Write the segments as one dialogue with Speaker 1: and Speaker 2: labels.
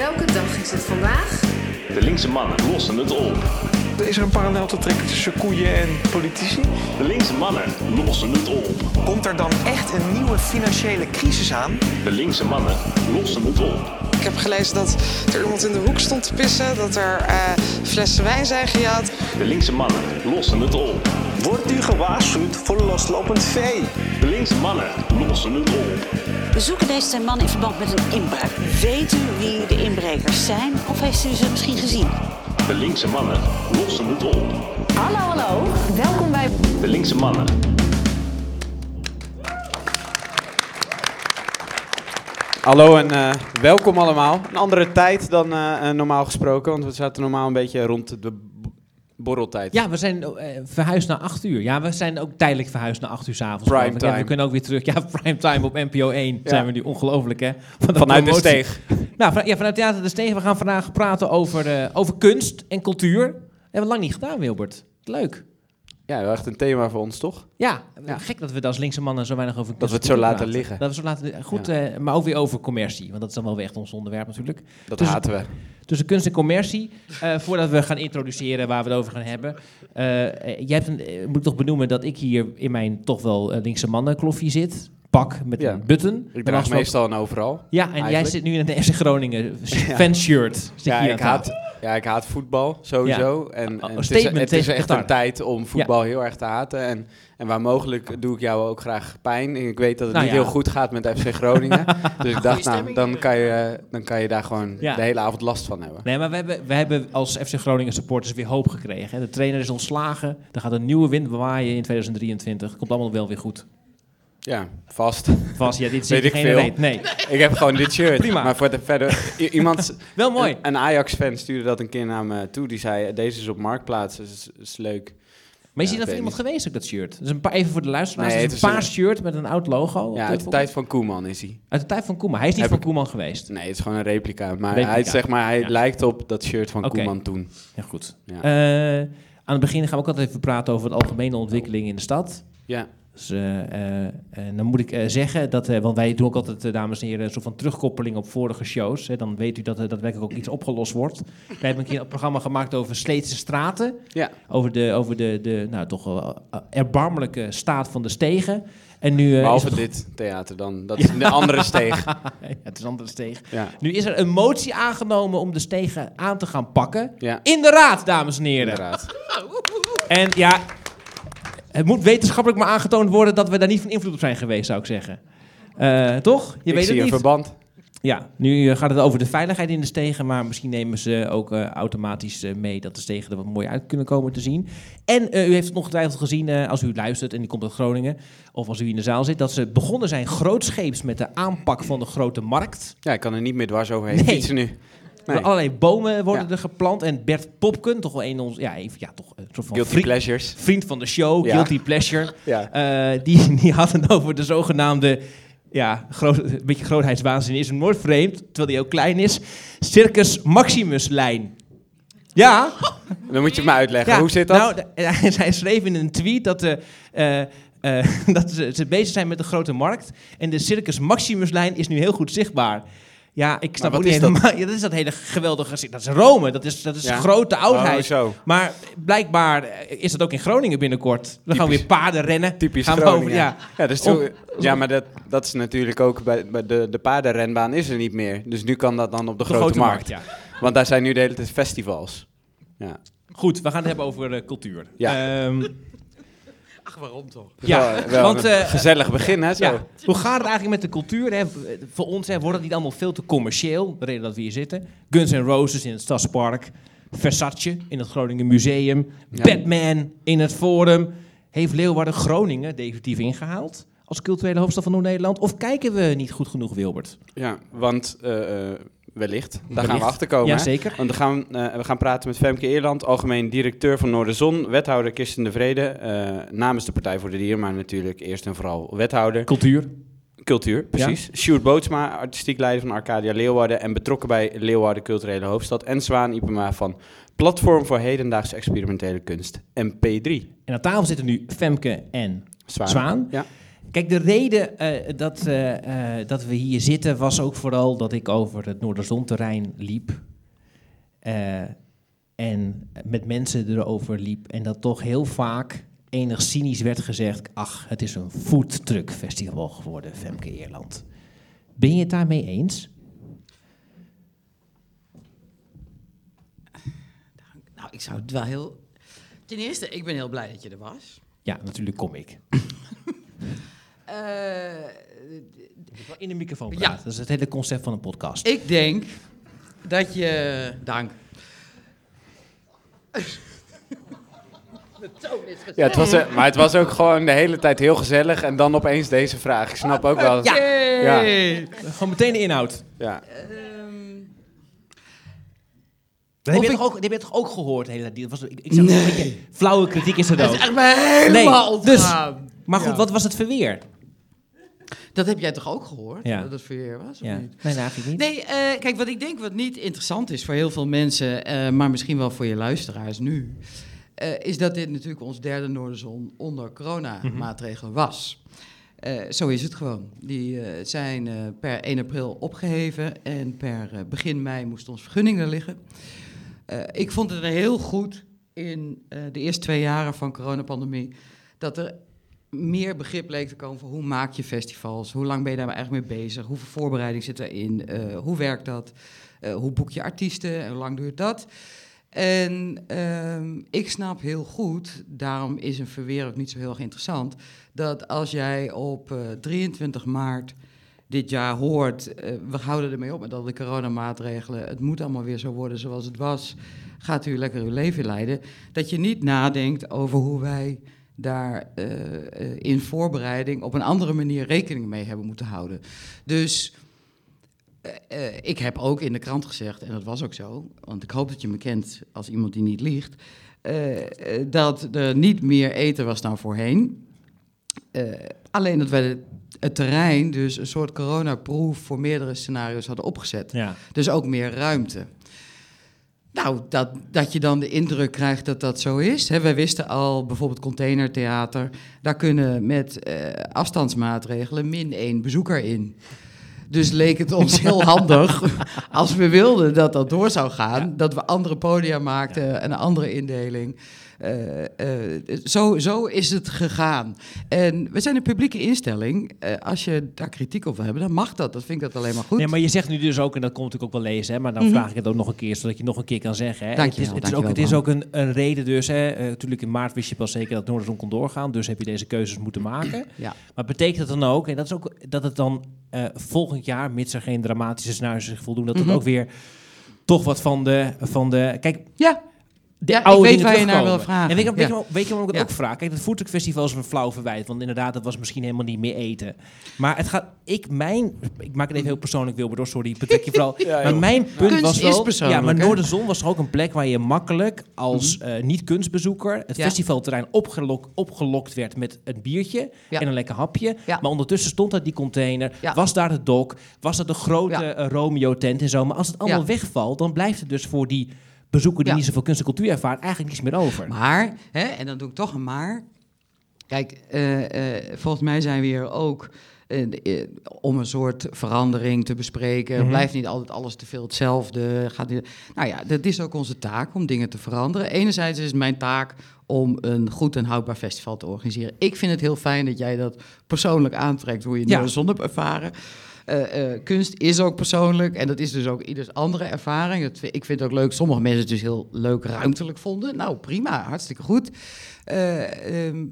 Speaker 1: Welke dag is het vandaag?
Speaker 2: De linkse mannen lossen het op.
Speaker 3: Is er een parallel te trekken tussen koeien en politici?
Speaker 2: De linkse mannen lossen het op.
Speaker 3: Komt er dan echt een nieuwe financiële crisis aan?
Speaker 2: De linkse mannen lossen het op.
Speaker 4: Ik heb gelezen dat er iemand in de hoek stond te pissen, dat er eh, flessen wijn zijn gejat.
Speaker 2: De linkse mannen lossen het op.
Speaker 5: Wordt u gewaarschuwd voor loslopend vee?
Speaker 2: De linkse mannen lossen het op.
Speaker 6: We zoeken deze man in verband met een inbraak. Weet u wie de inbrekers zijn of heeft u ze misschien gezien?
Speaker 2: De linkse mannen lossen het op.
Speaker 1: Hallo, hallo. Welkom bij
Speaker 2: De linkse mannen.
Speaker 7: Hallo en eh, welkom allemaal. Een andere tijd dan eh, normaal gesproken, want we zaten normaal een beetje rond de borreltijd.
Speaker 8: Ja, we zijn eh, verhuisd naar 8 uur. Ja, we zijn ook tijdelijk verhuisd naar 8 uur s'avonds.
Speaker 7: Prime.
Speaker 8: Ja, we kunnen ook weer terug. Ja, prime time op NPO 1 zijn we nu ongelooflijk, hè? Van
Speaker 7: Vanuit de steeg.
Speaker 8: Nou, van, ja, vanuit Theater de Steeg. We gaan vandaag praten over, eh, over kunst en cultuur. Dat hebben we lang niet gedaan, Wilbert. Leuk.
Speaker 7: Ja, wel echt een thema voor ons, toch?
Speaker 8: Ja,
Speaker 7: Ja.
Speaker 8: gek dat we als linkse mannen zo weinig over kunst
Speaker 7: we het zo laten
Speaker 8: praten.
Speaker 7: liggen.
Speaker 8: Dat we zo laten liggen. Goed, eh, maar ook weer over commercie. Want dat is dan wel weer echt ons onderwerp natuurlijk.
Speaker 7: Dat
Speaker 8: Dus-
Speaker 7: haten we.
Speaker 8: Tussen kunst en commercie. eh, voordat we gaan introduceren waar we het over gaan hebben. Eh, eh, jij hebt een, moet ik toch benoemen dat ik hier in mijn toch wel linkse mannenkloffie zit. Pak met
Speaker 7: Ja.
Speaker 8: een button.
Speaker 7: Ik draag meestal en overal.
Speaker 8: Ja, en jij zit nu in een FC Groningen fanshirt. Zit
Speaker 7: Ja
Speaker 8: hier
Speaker 7: ik, haat, ja, ik haat voetbal, sowieso. En, en
Speaker 8: een
Speaker 7: het is,
Speaker 8: statement
Speaker 7: het is
Speaker 8: tegen
Speaker 7: echt een tijd om voetbal heel erg te haten. En, en waar mogelijk doe ik jou ook graag pijn. En ik weet dat het
Speaker 8: Nou
Speaker 7: niet
Speaker 8: ja.
Speaker 7: heel goed gaat met FC Groningen. dus ik dacht, nou, dan kan, je, dan kan je daar gewoon
Speaker 8: Ja.
Speaker 7: de hele avond last van hebben.
Speaker 8: Nee, maar we hebben, we hebben als FC Groningen supporters weer hoop gekregen. Hè. De trainer is ontslagen. Er gaat een nieuwe wind waaien in 2023. Komt allemaal wel weer goed.
Speaker 7: Ja, vast.
Speaker 8: Vast, ja, dit
Speaker 7: Weet ik
Speaker 8: geen
Speaker 7: veel.
Speaker 8: reet. Nee,
Speaker 7: Ik heb gewoon dit shirt.
Speaker 8: Prima.
Speaker 7: Maar voor de verder... Iemand,
Speaker 8: wel mooi.
Speaker 7: een, een Ajax-fan stuurde dat een keer naar me toe. Die zei, deze is op Marktplaats, dat is, is leuk.
Speaker 8: Maar is
Speaker 7: Ja,
Speaker 8: dan van
Speaker 7: weet
Speaker 8: iemand geweest ook, dat shirt? Dus een paar, even voor de luisteraars.
Speaker 7: Nee,
Speaker 8: het is
Speaker 7: het
Speaker 8: een
Speaker 7: is
Speaker 8: paars shirt met een oud logo.
Speaker 7: Ja, uit de
Speaker 8: voor-
Speaker 7: tijd van Koeman is hij.
Speaker 8: Uit de tijd van Koeman. Hij is niet
Speaker 7: Heb
Speaker 8: van
Speaker 7: ik-
Speaker 8: Koeman geweest.
Speaker 7: Nee, het is gewoon een replica. Maar
Speaker 8: Replica.
Speaker 7: hij, zeg maar, hij
Speaker 8: Ja.
Speaker 7: lijkt op dat shirt van. Koeman toen.
Speaker 8: Ja, goed.
Speaker 7: Ja.
Speaker 8: Eh, aan het begin gaan we ook altijd even praten over de algemene ontwikkeling in de stad.
Speaker 7: Ja,
Speaker 8: Dus eh, eh, en dan moet ik eh, zeggen dat, want wij doen ook altijd, dames en heren, een soort van terugkoppeling op vorige shows. Hè, dan weet u dat er daadwerkelijk ook iets opgelost wordt. Wij hebben een keer een programma gemaakt over Sleetse straten.
Speaker 7: ja.
Speaker 8: Over de, over de, de nou, toch wel erbarmelijke staat van de stegen. En nu, is
Speaker 7: behalve dit theater dan. Dat is een andere steeg.
Speaker 8: ja, het is een andere steeg.
Speaker 7: Ja,
Speaker 8: Nu is er een motie aangenomen om de stegen aan te gaan pakken. In de raad, dames en heren.
Speaker 7: inderdaad.
Speaker 8: En ja, het moet wetenschappelijk maar aangetoond worden dat we daar niet van invloed op zijn geweest, zou ik zeggen. Eh, toch? Je
Speaker 7: ik
Speaker 8: weet
Speaker 7: zie
Speaker 8: het
Speaker 7: een
Speaker 8: niet.
Speaker 7: verband.
Speaker 8: Ja, nu eh, gaat het over de veiligheid in de stegen, maar misschien nemen ze ook eh, automatisch mee dat de stegen er wat mooi uit kunnen komen te zien. En u heeft het ongetwijfeld gezien, als u luistert en die komt uit Groningen, of als u in de zaal zit, dat ze begonnen zijn grootscheeps met de aanpak van de grote markt.
Speaker 7: Ja, ik kan er niet meer dwars overheen
Speaker 8: Nee.
Speaker 7: fietsen nu. Nee.
Speaker 8: Allerlei bomen worden
Speaker 7: Ja.
Speaker 8: er geplant en Bert Popken, toch wel een ons, ja, even, ja, toch een soort van
Speaker 7: Guilty
Speaker 8: vriend,
Speaker 7: pleasures.
Speaker 8: vriend van de show,
Speaker 7: Ja.
Speaker 8: Guilty Pleasure.
Speaker 7: Ja.
Speaker 8: Eh, die, die had het over de zogenaamde, ja, groot, een beetje grootheidswaanzin is hem nooit vreemd, terwijl die ook klein is, Circus Maximus-lijn. Ja,
Speaker 7: Dan moet je het me uitleggen.
Speaker 8: ja,
Speaker 7: Hoe zit dat?
Speaker 8: Nou, hij schreef in een tweet dat, de, eh, eh, dat ze, ze bezig zijn met de grote markt en de Circus Maximus-lijn is nu heel goed zichtbaar. Ja, ik snap
Speaker 7: wat
Speaker 8: ook niet
Speaker 7: is dat?
Speaker 8: Ja, dat is dat hele geweldige. gezicht. Dat is Rome. Dat is, dat is
Speaker 7: Ja.
Speaker 8: grote oudheid.
Speaker 7: Oh, zo.
Speaker 8: Maar blijkbaar eh, is dat ook in Groningen binnenkort. Dan gaan we weer paarden rennen.
Speaker 7: Typisch
Speaker 8: gaan we
Speaker 7: Groningen.
Speaker 8: over- ja.
Speaker 7: Ja, dus
Speaker 8: Om-
Speaker 7: ja maar dat, dat is natuurlijk ook bij, bij de, de paardenrenbaan is er niet meer. Dus nu kan dat dan op de,
Speaker 8: De
Speaker 7: grote, markt.
Speaker 8: ja.
Speaker 7: Want daar zijn nu de hele tijd festivals. Ja.
Speaker 8: Goed, we gaan het hebben over eh, cultuur.
Speaker 7: Ja.
Speaker 8: Ehm,
Speaker 4: Ach, waarom toch?
Speaker 8: ja,
Speaker 7: Wel, wel
Speaker 8: want
Speaker 7: een
Speaker 8: eh,
Speaker 7: gezellig begin, hè? Zo.
Speaker 8: ja, hoe gaat het eigenlijk met de cultuur? Hè? Voor ons hè, wordt het niet allemaal veel te commercieel, de reden dat we hier zitten. Guns N' Roses in het Stadspark, Versace in het Groningen Museum,
Speaker 7: Ja.
Speaker 8: Batman in het Forum. Heeft Leeuwarden Groningen definitief ingehaald als culturele hoofdstad van Noord-Nederland? Of kijken we niet goed genoeg, Wilbert?
Speaker 7: Ja, want eh, eh, wellicht, daar gaan we achter komen.
Speaker 8: Ja,
Speaker 7: hè?
Speaker 8: zeker.
Speaker 7: Want we gaan, eh, we gaan praten met Femke Eerland, algemeen directeur van Noorderzon, wethouder Kirsten de Vrede, eh, namens de Partij voor de Dieren, maar natuurlijk eerst en vooral wethouder.
Speaker 8: Cultuur.
Speaker 7: Cultuur, precies. Sjoerd Bootsma, artistiek leider van Arcadia Leeuwarden en betrokken bij Leeuwarden Culturele Hoofdstad. En Zwaan Ipema van Platform voor Hedendaagse Experimentele Kunst, MP3.
Speaker 8: En aan tafel zitten nu Femke en
Speaker 7: Zwaan.
Speaker 8: Zwaan.
Speaker 7: Ja.
Speaker 8: Kijk, de reden eh, dat, eh, eh, dat we hier zitten was ook vooral dat ik over het Noorderzonterrein liep. En met mensen erover liep. En dat toch heel vaak enig cynisch werd gezegd... ach, het is een foodtruck festival geworden, Femke Eerland. Ben je het daarmee eens?
Speaker 9: Nou, ik zou het wel heel... Ten eerste, ik ben heel blij dat je er was.
Speaker 8: Ja, natuurlijk kom ik.
Speaker 9: Eh,
Speaker 8: In de microfoon
Speaker 9: Ja.
Speaker 8: praten. Dat is het hele concept van een podcast.
Speaker 9: ik denk dat je... Dank.
Speaker 7: Ja, het was, eh, maar het was ook gewoon de hele tijd heel gezellig. En dan opeens deze vraag. Ik snap ook wel.
Speaker 8: Ja.
Speaker 9: Yay!
Speaker 8: Gewoon meteen de inhoud.
Speaker 7: Ja.
Speaker 9: Ehm,
Speaker 8: Dat heb, je
Speaker 9: ik-
Speaker 8: toch ook, dat heb je toch ook gehoord de hele? Dat was, ik, ik zag een beetje flauwe kritiek is er
Speaker 9: het
Speaker 8: ook.
Speaker 9: is echt me helemaal
Speaker 8: Nee, dus-. Maar goed,
Speaker 9: Ja.
Speaker 8: wat was het verweer?
Speaker 9: Dat heb jij toch ook gehoord?
Speaker 8: Ja.
Speaker 9: Dat het verweer was? Of
Speaker 8: Ja.
Speaker 9: niet?
Speaker 8: Nee, eigenlijk niet.
Speaker 9: Nee, eh, kijk, wat ik denk wat niet interessant is voor heel veel mensen, eh, maar misschien wel voor je luisteraars nu, eh, is dat dit natuurlijk ons derde Noorderzon onder coronamaatregelen was. Eh, zo is het gewoon. Die zijn eh, per 1 april opgeheven en per eh, begin mei moest ons vergunning er liggen. Eh, ik vond het heel goed in eh, de eerste twee jaren van coronapandemie dat er meer begrip leek te komen voor hoe maak je festivals, hoe lang ben je daar eigenlijk mee bezig, hoeveel voorbereiding zit erin, eh, hoe werkt dat, Eh, hoe boek je artiesten? En hoe lang duurt dat. En ehm, ik snap heel goed, daarom is een verweer ook niet zo heel erg interessant, dat als jij op eh, 23 maart dit jaar hoort, eh, we houden ermee op met al de coronamaatregelen, het moet allemaal weer zo worden zoals het was, gaat u lekker uw leven leiden, dat je niet nadenkt over hoe wij daar eh, eh, in voorbereiding op een andere manier rekening mee hebben moeten houden. Dus eh, ik heb ook in de krant gezegd, en dat was ook zo, want ik hoop dat je me kent als iemand die niet liegt, dat er niet meer eten was dan voorheen. Alleen dat wij de- het terrein dus een soort coronaproof voor meerdere scenario's hadden opgezet.
Speaker 8: Ja.
Speaker 9: Dus ook meer ruimte. Nou, dat, dat je dan de indruk krijgt dat dat zo is. Hè, wij wisten al, bijvoorbeeld containertheater, daar kunnen met eh, afstandsmaatregelen min één bezoeker in. Dus leek het ons heel handig, als we wilden dat dat door zou gaan, dat we andere podia maakten en een andere indeling. Eh, eh, zo, zo is het gegaan. En we zijn een publieke instelling. Eh, als je daar kritiek op wil hebben, dan mag dat. Dat vind ik dat alleen maar goed.
Speaker 8: Nee, maar je zegt nu dus ook, en dat kon natuurlijk ook wel lezen, hè, maar dan
Speaker 9: Mhm.
Speaker 8: vraag ik het ook nog een keer, zodat je nog een keer kan zeggen. Hè.
Speaker 9: Dankjewel,
Speaker 8: het is, het is ook, het is ook een, een reden dus. Hè. Natuurlijk in maart wist je pas zeker dat Noorderzon kon doorgaan, dus heb je deze keuzes moeten maken.
Speaker 9: Ja.
Speaker 8: Maar betekent dat dan ook, en dat is ook dat het dan volgend jaar, mits er geen dramatische scenario's zich voldoen, dat het
Speaker 9: Mhm.
Speaker 8: ook weer toch wat van de... Van de kijk,
Speaker 9: Ja.
Speaker 8: De
Speaker 9: Ja, ik
Speaker 8: oude
Speaker 9: weet
Speaker 8: dingen
Speaker 9: waar je naar wil vragen.
Speaker 8: En weet je, weet, je,
Speaker 9: Ja.
Speaker 8: wel- weet je waarom ik het
Speaker 9: Ja.
Speaker 8: ook vraag? Kijk, het Foodtruck is een flauw verwijt. Want inderdaad, dat was misschien helemaal niet meer eten. Maar het gaat... Ik, mijn... Ik maak het even heel persoonlijk, Wilbert, sorry. Betrek je vooral.
Speaker 7: Ja,
Speaker 8: maar mijn punt
Speaker 9: Kunst
Speaker 8: was
Speaker 9: is
Speaker 8: wel...
Speaker 9: persoonlijk,
Speaker 8: Ja, maar? Noorderzon was toch ook een plek waar je makkelijk als eh, niet-kunstbezoeker... het
Speaker 9: Ja.
Speaker 8: festivalterrein opgelok, opgelokt werd met een biertje
Speaker 9: Ja.
Speaker 8: en een lekker hapje.
Speaker 9: Ja.
Speaker 8: Maar ondertussen stond daar die container.
Speaker 9: Ja.
Speaker 8: Was daar de dok. Was dat een grote
Speaker 9: Ja.
Speaker 8: eh, Romeo-tent en zo. Maar als het allemaal
Speaker 9: Ja.
Speaker 8: wegvalt, dan blijft het dus voor die bezoeker die
Speaker 9: Ja.
Speaker 8: niet zoveel kunst en cultuur ervaart... eigenlijk niets meer over.
Speaker 9: Maar, hè, en dan doe ik toch een maar. Kijk, eh, eh, volgens mij zijn we hier ook eh, om een soort verandering te bespreken.
Speaker 8: Mhm.
Speaker 9: Blijft niet altijd alles te veel hetzelfde. Gaat niet, nou ja, dat is ook onze taak om dingen te veranderen. Enerzijds is het mijn taak om een goed en houdbaar festival te organiseren. Ik vind het heel fijn dat jij dat persoonlijk aantrekt, hoe je
Speaker 8: Ja.
Speaker 9: ja. zon hebt ervaren. Eh, eh, kunst is ook persoonlijk en dat is dus ook ieders andere ervaring. Ik vind het ook leuk. Sommige mensen het dus heel leuk ruimtelijk vonden. Nou, prima, hartstikke goed. Eh, ehm,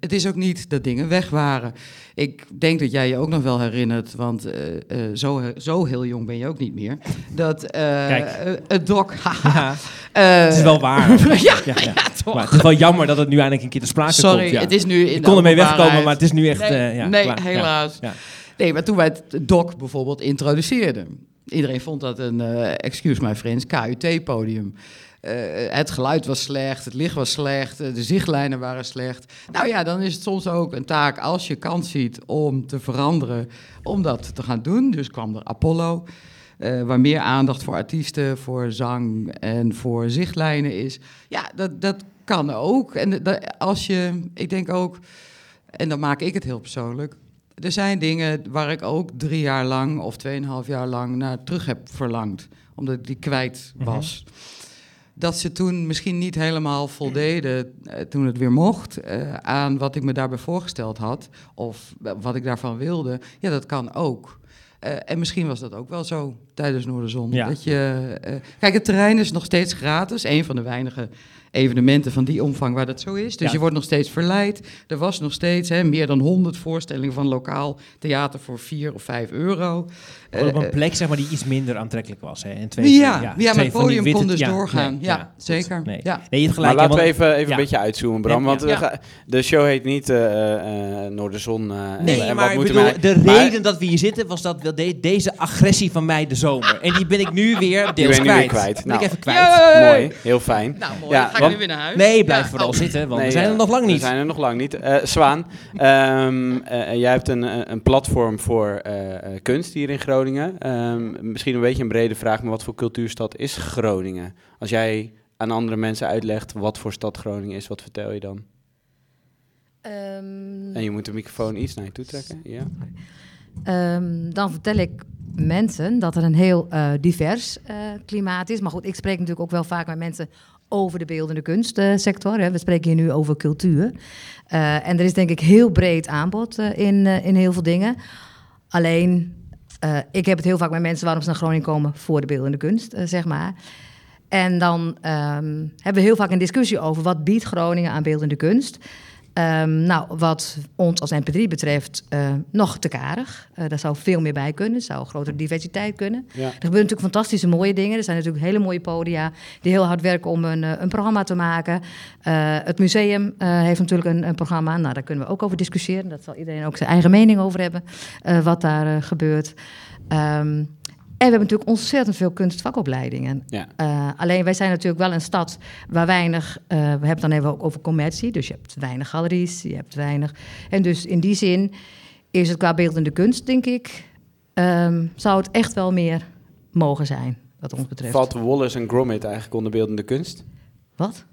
Speaker 9: het- is ook niet dat dingen weg waren. Ik denk dat jij je ook nog wel herinnert, want zo, zo heel jong ben je ook niet meer. Dat het doc.
Speaker 8: Ja, het is wel waar.
Speaker 9: ja,
Speaker 8: Ja, ja.
Speaker 9: toch.
Speaker 8: Maar het is wel jammer dat het nu eindelijk een keer te sprake
Speaker 9: Sorry,
Speaker 8: komt. Ja.
Speaker 9: het is nu in
Speaker 8: Ik kon ermee wegkomen, maar het is nu echt...
Speaker 9: Nee,
Speaker 8: ja,
Speaker 9: nee
Speaker 8: klaar. Ja.
Speaker 9: helaas. Nee, maar toen wij het doc bijvoorbeeld introduceerden. Iedereen vond dat een, eh, excuse my friends, KUT-podium. Eh, het geluid was slecht, het licht was slecht, eh, de zichtlijnen waren slecht. Nou ja, dan is het soms ook een taak als je kans ziet om te veranderen, om dat te gaan doen. Dus kwam er Apollo, waar meer aandacht voor artiesten, voor zang en voor zichtlijnen is. Ja, dat, dat kan ook. En als je, ik denk ook, en dan maak ik het heel persoonlijk. Er zijn dingen waar ik ook drie jaar lang of tweeënhalf jaar lang naar terug heb verlangd. Omdat ik die kwijt was. Dat ze toen misschien niet helemaal voldeden, eh, toen het weer mocht, eh, aan wat ik me daarbij voorgesteld had. Of wat ik daarvan wilde. Ja, dat kan ook. Eh, en misschien was dat ook wel zo tijdens Noorderzon.
Speaker 8: Ja.
Speaker 9: Dat je, eh, kijk, het terrein is nog steeds gratis. Een van de weinige evenementen van die omvang waar dat zo is. Dus
Speaker 8: Ja.
Speaker 9: je wordt nog steeds verleid. Er was nog steeds hè, meer dan 100 voorstellingen van lokaal theater voor 4 of 5 euro.
Speaker 8: Op
Speaker 9: Eh,
Speaker 8: een
Speaker 9: eh,
Speaker 8: plek zeg maar, die iets minder aantrekkelijk was. Hè? En twee,
Speaker 9: ja, ja, maar het podium
Speaker 8: witte-
Speaker 9: kon dus
Speaker 8: ja,
Speaker 9: doorgaan.
Speaker 8: nee,
Speaker 9: ja, zeker.
Speaker 8: Nee.
Speaker 9: Ja.
Speaker 8: Nee, je hebt gelijk.
Speaker 7: Maar laten we even, even
Speaker 8: ja.
Speaker 7: een beetje uitzoomen, Bram.
Speaker 8: Ja,
Speaker 7: want
Speaker 8: ja.
Speaker 7: we gaan- de show heet niet eh, eh, Noorderzon. eh,
Speaker 8: Nee,
Speaker 7: en, en
Speaker 8: maar
Speaker 7: wat
Speaker 8: ik
Speaker 7: moeten
Speaker 8: bedoel,
Speaker 7: wij-
Speaker 8: de
Speaker 7: maar-
Speaker 8: reden dat we hier zitten was dat de- deze agressie van mij de zomer. En die ben ik nu weer deels
Speaker 7: ben je nu weer
Speaker 8: kwijt.
Speaker 7: kwijt.
Speaker 8: Die ben
Speaker 7: Nou,
Speaker 8: ik even kwijt.
Speaker 9: Yay!
Speaker 7: Mooi, heel fijn.
Speaker 9: Nou, mooi.
Speaker 7: Ja,
Speaker 9: weer naar huis.
Speaker 8: Nee, blijf
Speaker 9: Ja,
Speaker 8: vooral
Speaker 9: oh.
Speaker 8: zitten, want
Speaker 7: Nee,
Speaker 8: we zijn
Speaker 7: eh,
Speaker 8: er nog lang niet.
Speaker 7: We zijn er nog lang niet. Eh, Zwaan, ehm, eh, jij hebt een, een platform voor eh, eh, kunst hier in Groningen. Ehm, misschien een beetje een brede vraag, maar wat voor cultuurstad is Groningen? Als jij aan andere mensen uitlegt wat voor stad Groningen is, wat vertel je dan?
Speaker 1: Ehm,
Speaker 7: En je moet de microfoon iets naar je toe trekken. Ja.
Speaker 1: ehm, dan vertel ik mensen dat er een heel eh, divers eh, klimaat is. Maar goed, ik spreek natuurlijk ook wel vaak met mensen over de beeldende kunstsector. We spreken hier nu over cultuur. Eh, en er is denk ik heel breed aanbod eh, in, eh, in heel veel dingen. Alleen, ik heb het heel vaak met mensen waarom ze naar Groningen komen voor de beeldende kunst, zeg maar. En dan ehm, hebben we heel vaak een discussie over wat biedt Groningen aan beeldende kunst. Ehm, nou, wat ons als MP3 betreft, eh, nog te karig. Eh daar zou veel meer bij kunnen. Er zou grotere diversiteit kunnen.
Speaker 7: Ja.
Speaker 1: Er gebeuren natuurlijk fantastische mooie dingen. Er zijn natuurlijk hele mooie podia die heel hard werken om een, eh, een programma te maken. Het museum heeft natuurlijk een, een programma. Nou, daar kunnen we ook over discussiëren. Dat zal iedereen ook zijn eigen mening over hebben, wat daar gebeurt. En we hebben natuurlijk ontzettend veel kunstvakopleidingen.
Speaker 7: Ja.
Speaker 1: Eh, alleen wij zijn natuurlijk wel een stad waar weinig, eh, we hebben het dan even ook over commercie, dus je hebt weinig galeries, je hebt weinig. En dus in die zin is het qua beeldende kunst, denk ik, ehm, zou het echt wel meer mogen zijn, wat ons betreft.
Speaker 7: Valt Wallace en Gromit eigenlijk onder beeldende kunst?
Speaker 1: Wat?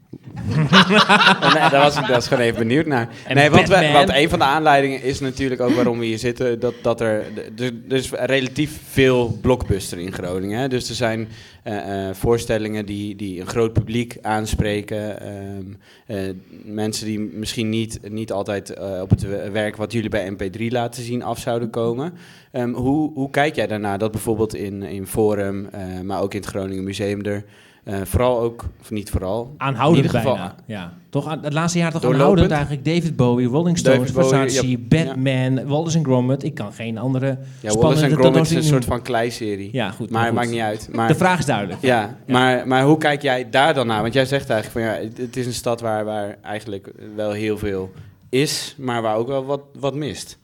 Speaker 7: Nee, daar was ik, ik gewoon even benieuwd naar.
Speaker 8: En
Speaker 7: nee, want, we,
Speaker 8: Batman.
Speaker 7: want een van de aanleidingen is natuurlijk ook waarom we hier zitten. Dat, dat er, er, er is relatief veel blockbuster in Groningen. Hè? Dus er zijn eh, eh, voorstellingen die, die een groot publiek aanspreken. Ehm, eh, mensen die misschien niet, niet altijd op het werk wat jullie bij MP3 laten zien af zouden komen. Ehm, hoe, hoe kijk jij daarnaar dat bijvoorbeeld in, in Forum, maar ook in het Groningen Museum er... eh, vooral ook, of niet vooral,
Speaker 8: Aanhoudend
Speaker 7: in ieder geval,
Speaker 8: bijna. Ja. Toch het laatste jaar toch
Speaker 7: Doorlopend.
Speaker 8: aanhoudend eigenlijk. David Bowie, Rolling Stones,
Speaker 7: Bowie,
Speaker 8: Versace,
Speaker 7: ja,
Speaker 8: Batman, Wallace and Gromit. Ik kan geen andere
Speaker 7: Ja, Wallace en Gromit is een soort van kleiserie.
Speaker 8: Ja, goed.
Speaker 7: maar
Speaker 8: goed.
Speaker 7: maakt niet uit. Maar,
Speaker 8: De vraag is duidelijk.
Speaker 7: ja, Maar, maar hoe kijk jij daar dan naar? Want jij zegt eigenlijk van ja, het, het is een stad waar, waar eigenlijk wel heel veel is, maar waar ook wel wat, wat mist.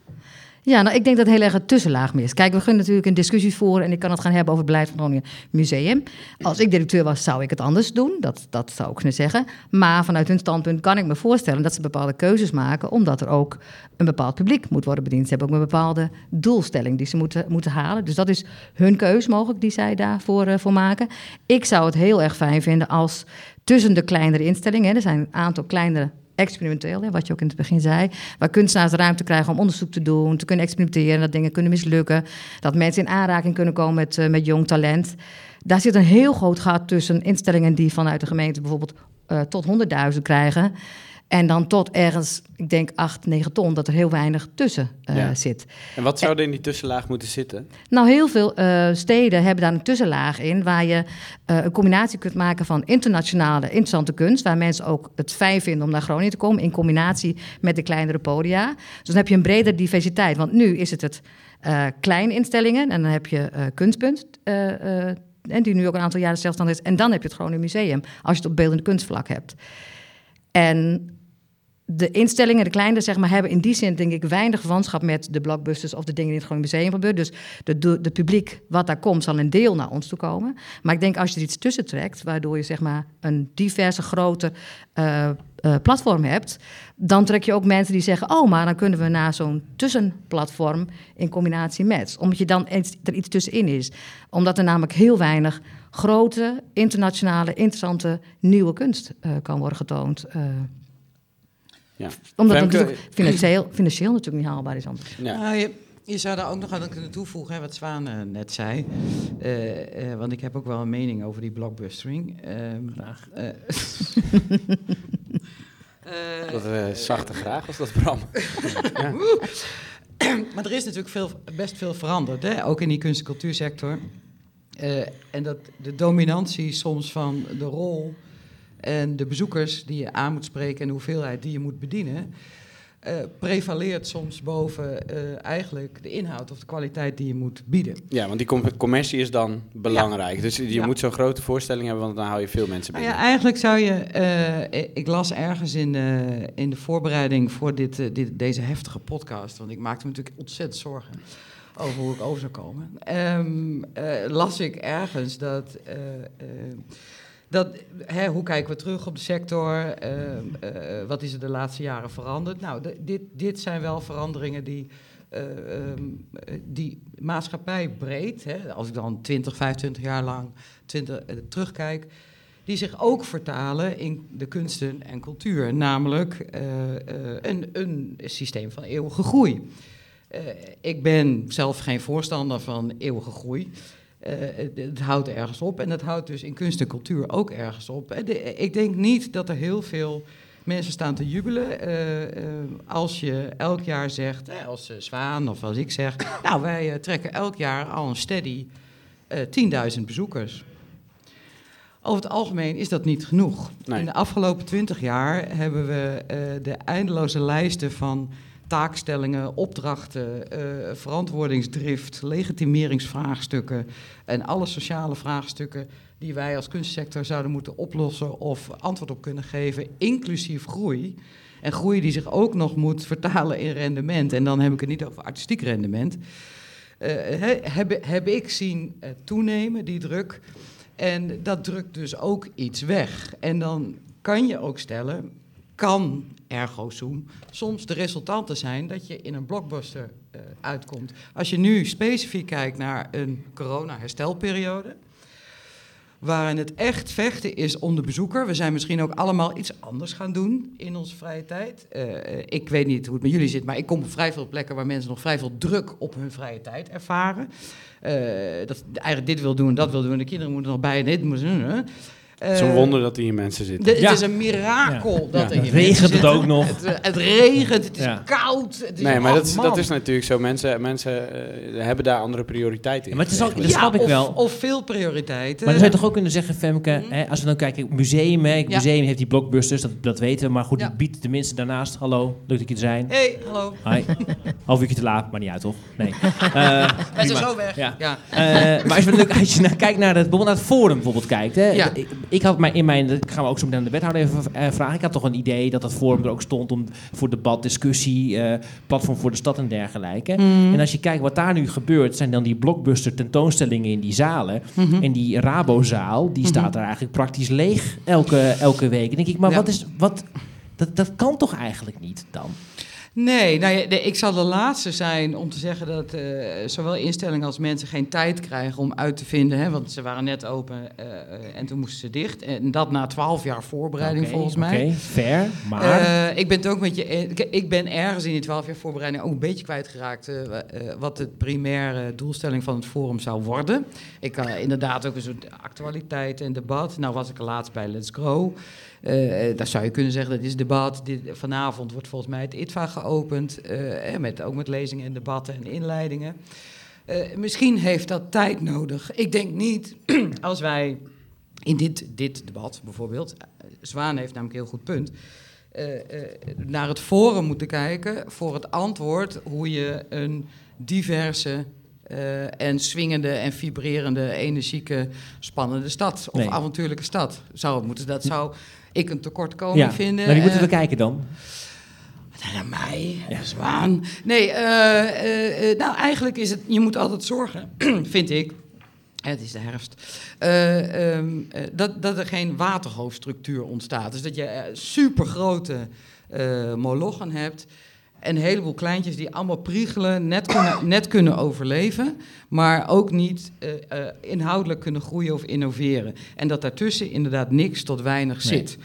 Speaker 1: Ja, nou, ik denk dat heel erg het tussenlaag mist. Kijk, we gaan natuurlijk een discussie voeren en ik kan het gaan hebben over het beleid van Groningen Museum. Als ik directeur was, zou ik het anders doen. Dat, dat zou ik kunnen zeggen. Maar vanuit hun standpunt kan ik me voorstellen dat ze bepaalde keuzes maken, omdat er ook een bepaald publiek moet worden bediend. Ze hebben ook een bepaalde doelstelling die ze moeten, moeten halen. Dus dat is hun keus mogelijk die zij daarvoor eh, voor maken. Ik zou het heel erg fijn vinden als tussen de kleinere instellingen, er zijn een aantal kleinere experimenteel, hè, wat je ook in het begin zei. Waar kunstenaars ruimte krijgen om onderzoek te doen, te kunnen experimenteren, dat dingen kunnen mislukken. Dat mensen in aanraking kunnen komen met, eh, met jong talent. Daar zit een heel groot gat tussen instellingen die vanuit de gemeente bijvoorbeeld eh, tot 100.000 krijgen. En dan tot ergens, ik denk 8, 9 ton, dat er heel weinig tussen eh,
Speaker 7: Ja.
Speaker 1: zit.
Speaker 7: En wat zou er in die tussenlaag moeten zitten?
Speaker 1: Nou, heel veel eh, steden hebben daar een tussenlaag in, waar je eh, een combinatie kunt maken van internationale interessante kunst, waar mensen ook het fijn vinden om naar Groningen te komen, in combinatie met de kleinere podia. Dus dan heb je een bredere diversiteit, want nu is het het kleine instellingen en dan heb je Kunstpunt. en die nu ook een aantal jaren zelfstandig is. En dan heb je het Groningen Museum, als je het op beeldende kunstvlak hebt. En de instellingen, de kleine, zeg maar, hebben in die zin denk ik weinig verwantschap met de blockbusters of de dingen die in het Groningen Museum gebeuren. Dus de, publiek wat daar komt, zal een deel naar ons toe komen. Maar ik denk als je er iets tussen trekt, waardoor je zeg maar een diverse, groter eh, eh, platform hebt, dan trek je ook mensen die zeggen, oh, maar dan kunnen we naar zo'n tussenplatform in combinatie met. Omdat je dan er iets tussenin is. Omdat er namelijk heel weinig grote, internationale, interessante, nieuwe kunst eh, kan worden getoond.
Speaker 7: Ja.
Speaker 1: Omdat het
Speaker 7: Femke-
Speaker 1: natuurlijk financieel, financieel natuurlijk niet haalbaar is anders.
Speaker 7: Ja.
Speaker 9: Nou, je, je zou daar ook nog aan kunnen toevoegen, hè, wat Zwaan eh, net zei. Eh, eh, want ik heb ook wel een mening over die blockbustering. Ehm,
Speaker 8: Graag.
Speaker 9: eh, eh,
Speaker 7: Dat eh, zachte graag was dat Bram.
Speaker 9: maar er is natuurlijk veel, best veel veranderd, hè? ook in die kunst- en cultuursector. Eh, en dat de dominantie soms van de rol en de bezoekers die je aan moet spreken en de hoeveelheid die je moet bedienen, eh, prevaleert soms boven eh, eigenlijk de inhoud of de kwaliteit die je moet bieden.
Speaker 7: Ja, want die com- commercie is dan belangrijk. Dus je
Speaker 9: Ja.
Speaker 7: moet zo'n grote voorstelling hebben, want dan hou je veel mensen
Speaker 9: Nou
Speaker 7: binnen.
Speaker 9: ja, eigenlijk zou je. eh, ik las ergens in, in de voorbereiding voor dit, dit, deze heftige podcast. Want ik maakte me natuurlijk ontzettend zorgen over hoe ik over zou komen. Ehm, eh, las ik ergens dat. Eh, eh, dat hè, hoe kijken we terug op de sector? Ehm, eh, wat is er de laatste jaren veranderd? Nou, dit, dit zijn wel veranderingen die. eh, eh, die maatschappij breed, hè, als ik dan 20, 25 jaar lang 20, eh, terugkijk, die zich ook vertalen in de kunsten en cultuur, namelijk eh, eh, een, een systeem van eeuwige groei. Eh, ik ben zelf geen voorstander van eeuwige groei. Eh, het, houdt ergens op en dat houdt dus in kunst en cultuur ook ergens op. Eh, de- ik denk niet dat er heel veel mensen staan te jubelen eh, eh, als je elk jaar zegt, eh, als eh, Zwaan of als ik zeg, nou wij eh, trekken elk jaar al een steady eh 10.000 bezoekers. Over het algemeen is dat niet genoeg.
Speaker 7: Nee.
Speaker 9: In de afgelopen twintig jaar hebben we eh, de eindeloze lijsten van taakstellingen, opdrachten, eh, verantwoordingsdrift, legitimeringsvraagstukken en alle sociale vraagstukken die wij als kunstsector zouden moeten oplossen of antwoord op kunnen geven, inclusief groei. En groei die zich ook nog moet vertalen in rendement. En dan heb ik het niet over artistiek rendement. Eh, he- heb, heb ik zien eh, toenemen, die druk. En dat drukt dus ook iets weg. En dan kan je ook stellen, kan ergo sum soms de resultanten zijn dat je in een blockbuster eh, uitkomt. Als je nu specifiek kijkt naar een corona-herstelperiode, waarin het echt vechten is om de bezoeker. We zijn misschien ook allemaal iets anders gaan doen in onze vrije tijd. Eh, ik weet niet hoe het met jullie zit, maar ik kom op vrij veel plekken waar mensen nog vrij veel druk op hun vrije tijd ervaren. Eh, dat eigenlijk dit wil doen, dat wil doen, en de kinderen moeten nog bij en dit moeten ze. Eh.
Speaker 7: Het is een wonder dat hier mensen zitten.
Speaker 9: De-
Speaker 8: Ja.
Speaker 9: Het is een mirakel
Speaker 8: Ja.
Speaker 9: dat er hier
Speaker 8: Regent
Speaker 9: mensen
Speaker 8: het
Speaker 9: zitten.
Speaker 8: ook nog?
Speaker 9: Het, eh, het regent, het is
Speaker 8: Ja.
Speaker 9: koud. Het is
Speaker 7: Nee, maar
Speaker 9: ach,
Speaker 7: dat is, dat is natuurlijk zo. Mensen, mensen eh, hebben daar andere prioriteiten in.
Speaker 8: maar het is ook, dat snap ik
Speaker 9: of,
Speaker 8: wel.
Speaker 9: Of veel prioriteiten.
Speaker 8: Maar dan zou je toch ook kunnen zeggen, Femke, hè, als we dan kijken, museum, hè, museum heeft die blockbusters, dat, dat weten we, maar goed,
Speaker 9: Ja.
Speaker 8: die biedt de mensen daarnaast, hallo, leuk dat je er zijn.
Speaker 9: Hey, hallo.
Speaker 8: Hi. Half uurtje te laat, maar niet uit, toch? Nee. Eh,
Speaker 9: Wij zijn
Speaker 8: prima.
Speaker 9: zo weg.
Speaker 8: Ja.
Speaker 9: Ja.
Speaker 8: Eh, maar als, we, als je naar, kijkt naar het, bijvoorbeeld naar het forum bijvoorbeeld kijkt. Hè,
Speaker 9: Ja.
Speaker 8: Ik, had maar in mijn, dat gaan we ook zo meteen aan de wethouder even eh, vragen. Ik had toch een idee dat dat forum er ook stond om voor debat, discussie, eh, platform voor de stad en dergelijke. En als je kijkt wat daar nu gebeurt, zijn dan die blockbuster tentoonstellingen in die zalen. En die Rabozaal, die staat daar eigenlijk praktisch leeg elke, elke week. En denk ik, maar
Speaker 9: Ja.
Speaker 8: wat is, wat, dat, dat kan toch eigenlijk niet dan?
Speaker 9: Nee, nou ja, de- ik zal de laatste zijn om te zeggen dat eh, zowel instellingen als mensen geen tijd krijgen om uit te vinden. Hè, want ze waren net open eh, en toen moesten ze dicht. En dat na twaalf jaar voorbereiding volgens mij.
Speaker 8: Oké, fair, maar...
Speaker 9: Eh, ik ben het ook met je. e- Ik ben ergens in die twaalf jaar voorbereiding ook een beetje kwijtgeraakt. wa- wat de primaire doelstelling van het forum zou worden. Ik had inderdaad ook een soort actualiteit en debat. Nou was ik er laatst bij Let's Grow. Daar zou je kunnen zeggen dat is debat. Dit, vanavond wordt volgens mij het ITVA geopend. eh, eh, met, ook met lezingen en debatten en inleidingen. Eh, misschien heeft dat tijd nodig. Ik denk niet als wij in dit, dit debat bijvoorbeeld. eh, Zwaan heeft namelijk een heel goed punt. naar het forum moeten kijken voor het antwoord hoe je een diverse eh, en swingende en vibrerende, energieke, spannende stad of
Speaker 8: Nee.
Speaker 9: avontuurlijke stad zou moeten. Dat zou ik een tekortkoming
Speaker 8: ja.
Speaker 9: vinden.
Speaker 8: Naar wie moeten we kijken dan?
Speaker 9: Naar mij, zwaan. Nee, eh, eh, eh, nou eigenlijk is het, je moet altijd zorgen, vind ik. Het is de herfst. eh, ehm, eh, dat, dat er geen waterhoofdstructuur ontstaat. Dus dat je supergrote molochen hebt. En een heleboel kleintjes die allemaal priegelen, net kunnen, net kunnen overleven. Maar ook niet inhoudelijk kunnen groeien of innoveren. En dat daartussen inderdaad niks tot weinig
Speaker 8: Nee.
Speaker 9: zit.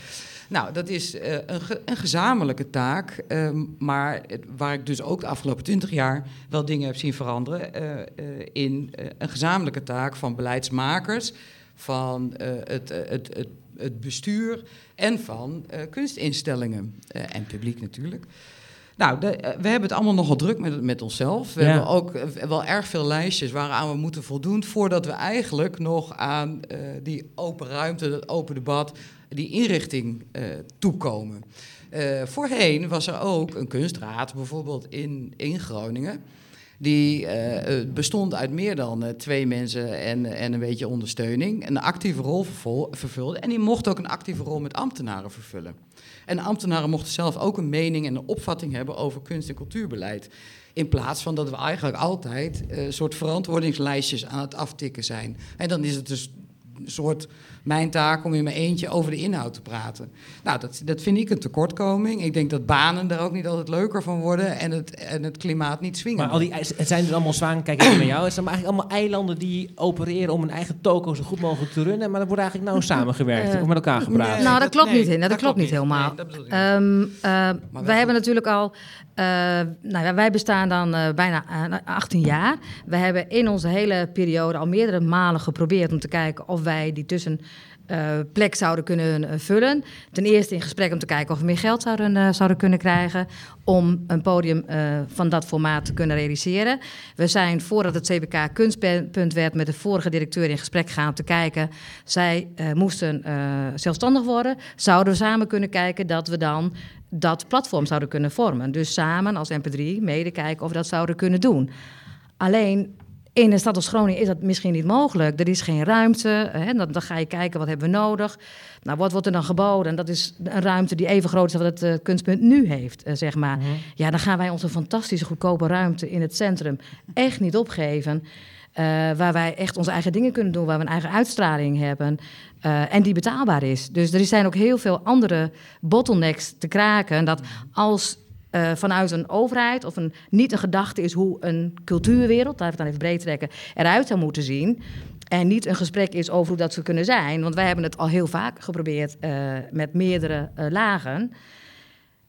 Speaker 9: Nou, dat is eh, een, ge- een gezamenlijke taak, ehm, maar het- waar ik dus ook de afgelopen twintig jaar wel dingen heb zien veranderen eh, eh, in een gezamenlijke taak van beleidsmakers, van het, het, het, het bestuur en van kunstinstellingen en publiek natuurlijk. Nou, de- we hebben het allemaal nogal druk met, met onszelf. We
Speaker 8: Ja.
Speaker 9: hebben ook wel erg veel lijstjes waaraan we moeten voldoen... voordat we eigenlijk nog aan die open ruimte, dat open debat... die inrichting eh, toekomen. Eh, voorheen was er ook een kunstraad, bijvoorbeeld in, in Groningen... Die eh, bestond uit meer dan twee mensen en, en een beetje ondersteuning. Een actieve rol vervulde. En die mocht ook een actieve rol met ambtenaren vervullen. En ambtenaren mochten zelf ook een mening en een opvatting hebben over kunst- en cultuurbeleid. In plaats van dat we eigenlijk altijd een soort verantwoordingslijstjes aan het aftikken zijn. En dan is het dus soort mijn taak om in mijn eentje over de inhoud te praten. Nou, dat, dat vind ik een tekortkoming. Ik denk dat banen daar ook niet altijd leuker van worden en het, en het klimaat niet zwingen.
Speaker 8: Maar al die, het zijn dus allemaal zwaan, kijk even naar jou. Het zijn eigenlijk allemaal eilanden die opereren om hun eigen toko zo goed mogelijk te runnen. Maar er wordt eigenlijk nou samengewerkt
Speaker 1: Eh,
Speaker 8: of met elkaar gepraat.
Speaker 9: nee.
Speaker 1: nou, dat,
Speaker 9: dat-
Speaker 1: klopt
Speaker 9: nee,
Speaker 1: niet, in. Dat,
Speaker 9: dat
Speaker 1: klopt niet helemaal.
Speaker 9: Nee, dat.
Speaker 1: Ehm, eh, wij hebben
Speaker 9: goed.
Speaker 1: natuurlijk al... eh, nou, ja, wij bestaan dan bijna eh, 18 jaar. We hebben in onze hele periode al meerdere malen geprobeerd... om te kijken of wij die tussen... eh, plek zouden kunnen eh, vullen. Ten eerste in gesprek om te kijken of we meer geld zouden, eh, zouden kunnen krijgen om een podium van dat formaat te kunnen realiseren. We zijn voordat het CBK kunstpunt werd met de vorige directeur in gesprek gegaan om te kijken. Zij moesten zelfstandig worden. Zouden we samen kunnen kijken dat we dan dat platform zouden kunnen vormen. Dus samen als MP3 mede kijken of we dat zouden kunnen doen. Alleen in een stad als Groningen is dat misschien niet mogelijk. Er is geen ruimte. Hè? Dan, dan ga je kijken wat hebben we nodig. Nou, wat wordt er dan geboden? En dat is een ruimte die even groot is als wat het eh, kunstpunt nu heeft, eh, zeg maar. Ja, dan gaan wij onze fantastische goedkope ruimte in het centrum echt niet opgeven. Eh, waar wij echt onze eigen dingen kunnen doen, waar we een eigen uitstraling hebben. en die betaalbaar is. Dus er zijn ook heel veel andere bottlenecks te kraken. Dat als eh, vanuit een overheid of een, niet een gedachte is hoe een cultuurwereld, laten we het dan even breed trekken, eruit zou moeten zien. En niet een gesprek is over hoe dat zou kunnen zijn. Want wij hebben het al heel vaak geprobeerd eh, met meerdere eh, lagen.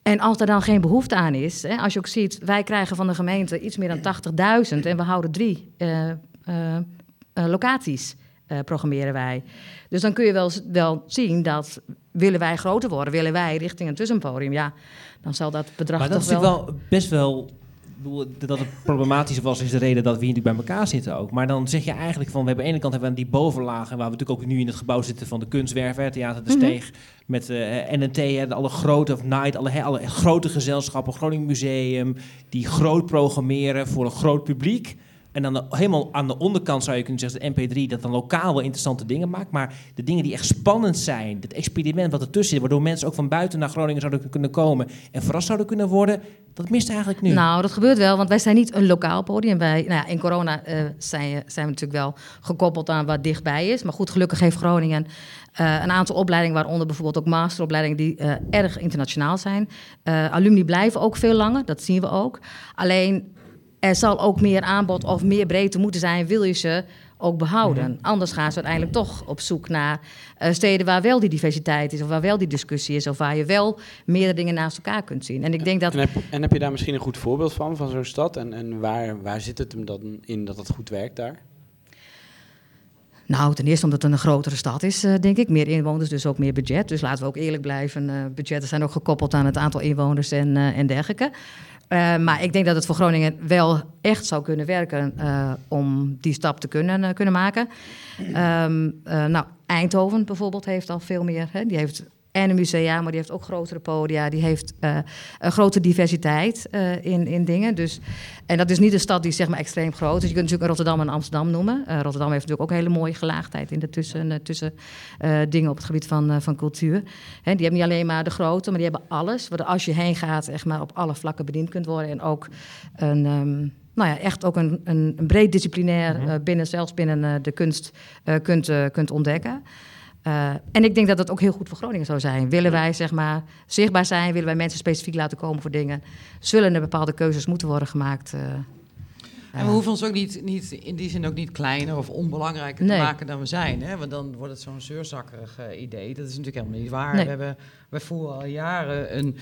Speaker 1: En als er dan geen behoefte aan is, hè, als je ook ziet, wij krijgen van de gemeente iets meer dan 80.000 en we houden drie locaties, eh, programmeren wij. Dus dan kun je wel, wel zien dat willen wij groter worden, willen wij richting een tussenpodium, ja, dan zal dat bedrag
Speaker 8: Maar dat
Speaker 1: toch
Speaker 8: is
Speaker 1: wel...
Speaker 8: natuurlijk wel best wel. Dat het problematisch was, is de reden dat we hier natuurlijk bij elkaar zitten ook. Maar dan zeg je eigenlijk van, we hebben aan de ene kant hebben we die bovenlagen, waar we natuurlijk ook nu in het gebouw zitten van de kunstwerven, het Theater de
Speaker 1: Mhm.
Speaker 8: Steeg, met eh NNT, hè, de alle grote, of Night, alle, hè, alle grote gezelschappen, Groningen Museum, die groot programmeren voor een groot publiek. En dan helemaal aan de onderkant zou je kunnen zeggen, de MP3, dat dan lokaal wel interessante dingen maakt. Maar de dingen die echt spannend zijn, het experiment wat ertussen zit, waardoor mensen ook van buiten naar Groningen zouden kunnen komen en verrast zouden kunnen worden, dat mist eigenlijk nu.
Speaker 1: Nou, dat gebeurt wel, want wij zijn niet een lokaal podium. Wij, nou ja, in corona eh, zijn, zijn we natuurlijk wel gekoppeld aan wat dichtbij is. Maar goed, gelukkig heeft Groningen eh, een aantal opleidingen, waaronder bijvoorbeeld ook masteropleidingen die eh, erg internationaal zijn. Alumni blijven ook veel langer, dat zien we ook. Alleen er zal ook meer aanbod of meer breedte moeten zijn, wil je ze ook behouden. Anders gaan ze uiteindelijk toch op zoek naar eh, steden waar wel die diversiteit is, of waar wel die discussie is, of waar je wel meerdere dingen naast elkaar kunt zien. En ik denk dat
Speaker 7: En heb, en heb je daar misschien een goed voorbeeld van, van zo'n stad? En, en waar, waar zit het hem dan in dat het goed werkt daar?
Speaker 1: Nou, ten eerste omdat het een grotere stad is, eh, denk ik. Meer inwoners, dus ook meer budget. Dus laten we ook eerlijk blijven. eh, budgetten zijn ook gekoppeld aan het aantal inwoners en, eh, en dergelijke. Maar ik denk dat het voor Groningen wel echt zou kunnen werken om die stap te kunnen, kunnen maken. Ehm, eh, nou, Eindhoven bijvoorbeeld heeft al veel meer. Hè? Die heeft en een musea, maar die heeft ook grotere podia. Die heeft eh, een grote diversiteit eh, in, in dingen. Dus, en dat is niet een stad die zeg maar extreem groot is. Je kunt natuurlijk Rotterdam en Amsterdam noemen. Eh, Rotterdam heeft natuurlijk ook een hele mooie gelaagdheid in de tussen, tussen dingen op het gebied van, van cultuur. Hè, die hebben niet alleen maar de grote, maar die hebben alles. Waar als je heen gaat, echt maar op alle vlakken bediend kunt worden. En ook een. ehm, nou ja, echt ook een, een, een breed disciplinair eh, binnen, zelfs binnen de kunst kunt, kunt ontdekken. Uh, en ik denk dat dat ook heel goed voor Groningen zou zijn. Willen wij zeg maar zichtbaar zijn, willen wij mensen specifiek laten komen voor dingen, zullen er bepaalde keuzes moeten worden gemaakt. Uh.
Speaker 9: En we hoeven ons ook niet, niet in die zin ook niet kleiner of onbelangrijker
Speaker 1: Nee.
Speaker 9: te maken dan we zijn. Hè? Want dan wordt het zo'n zeurzakkerig eh, idee. Dat is natuurlijk helemaal niet waar.
Speaker 1: Nee.
Speaker 9: We hebben, wij voeren al jaren een,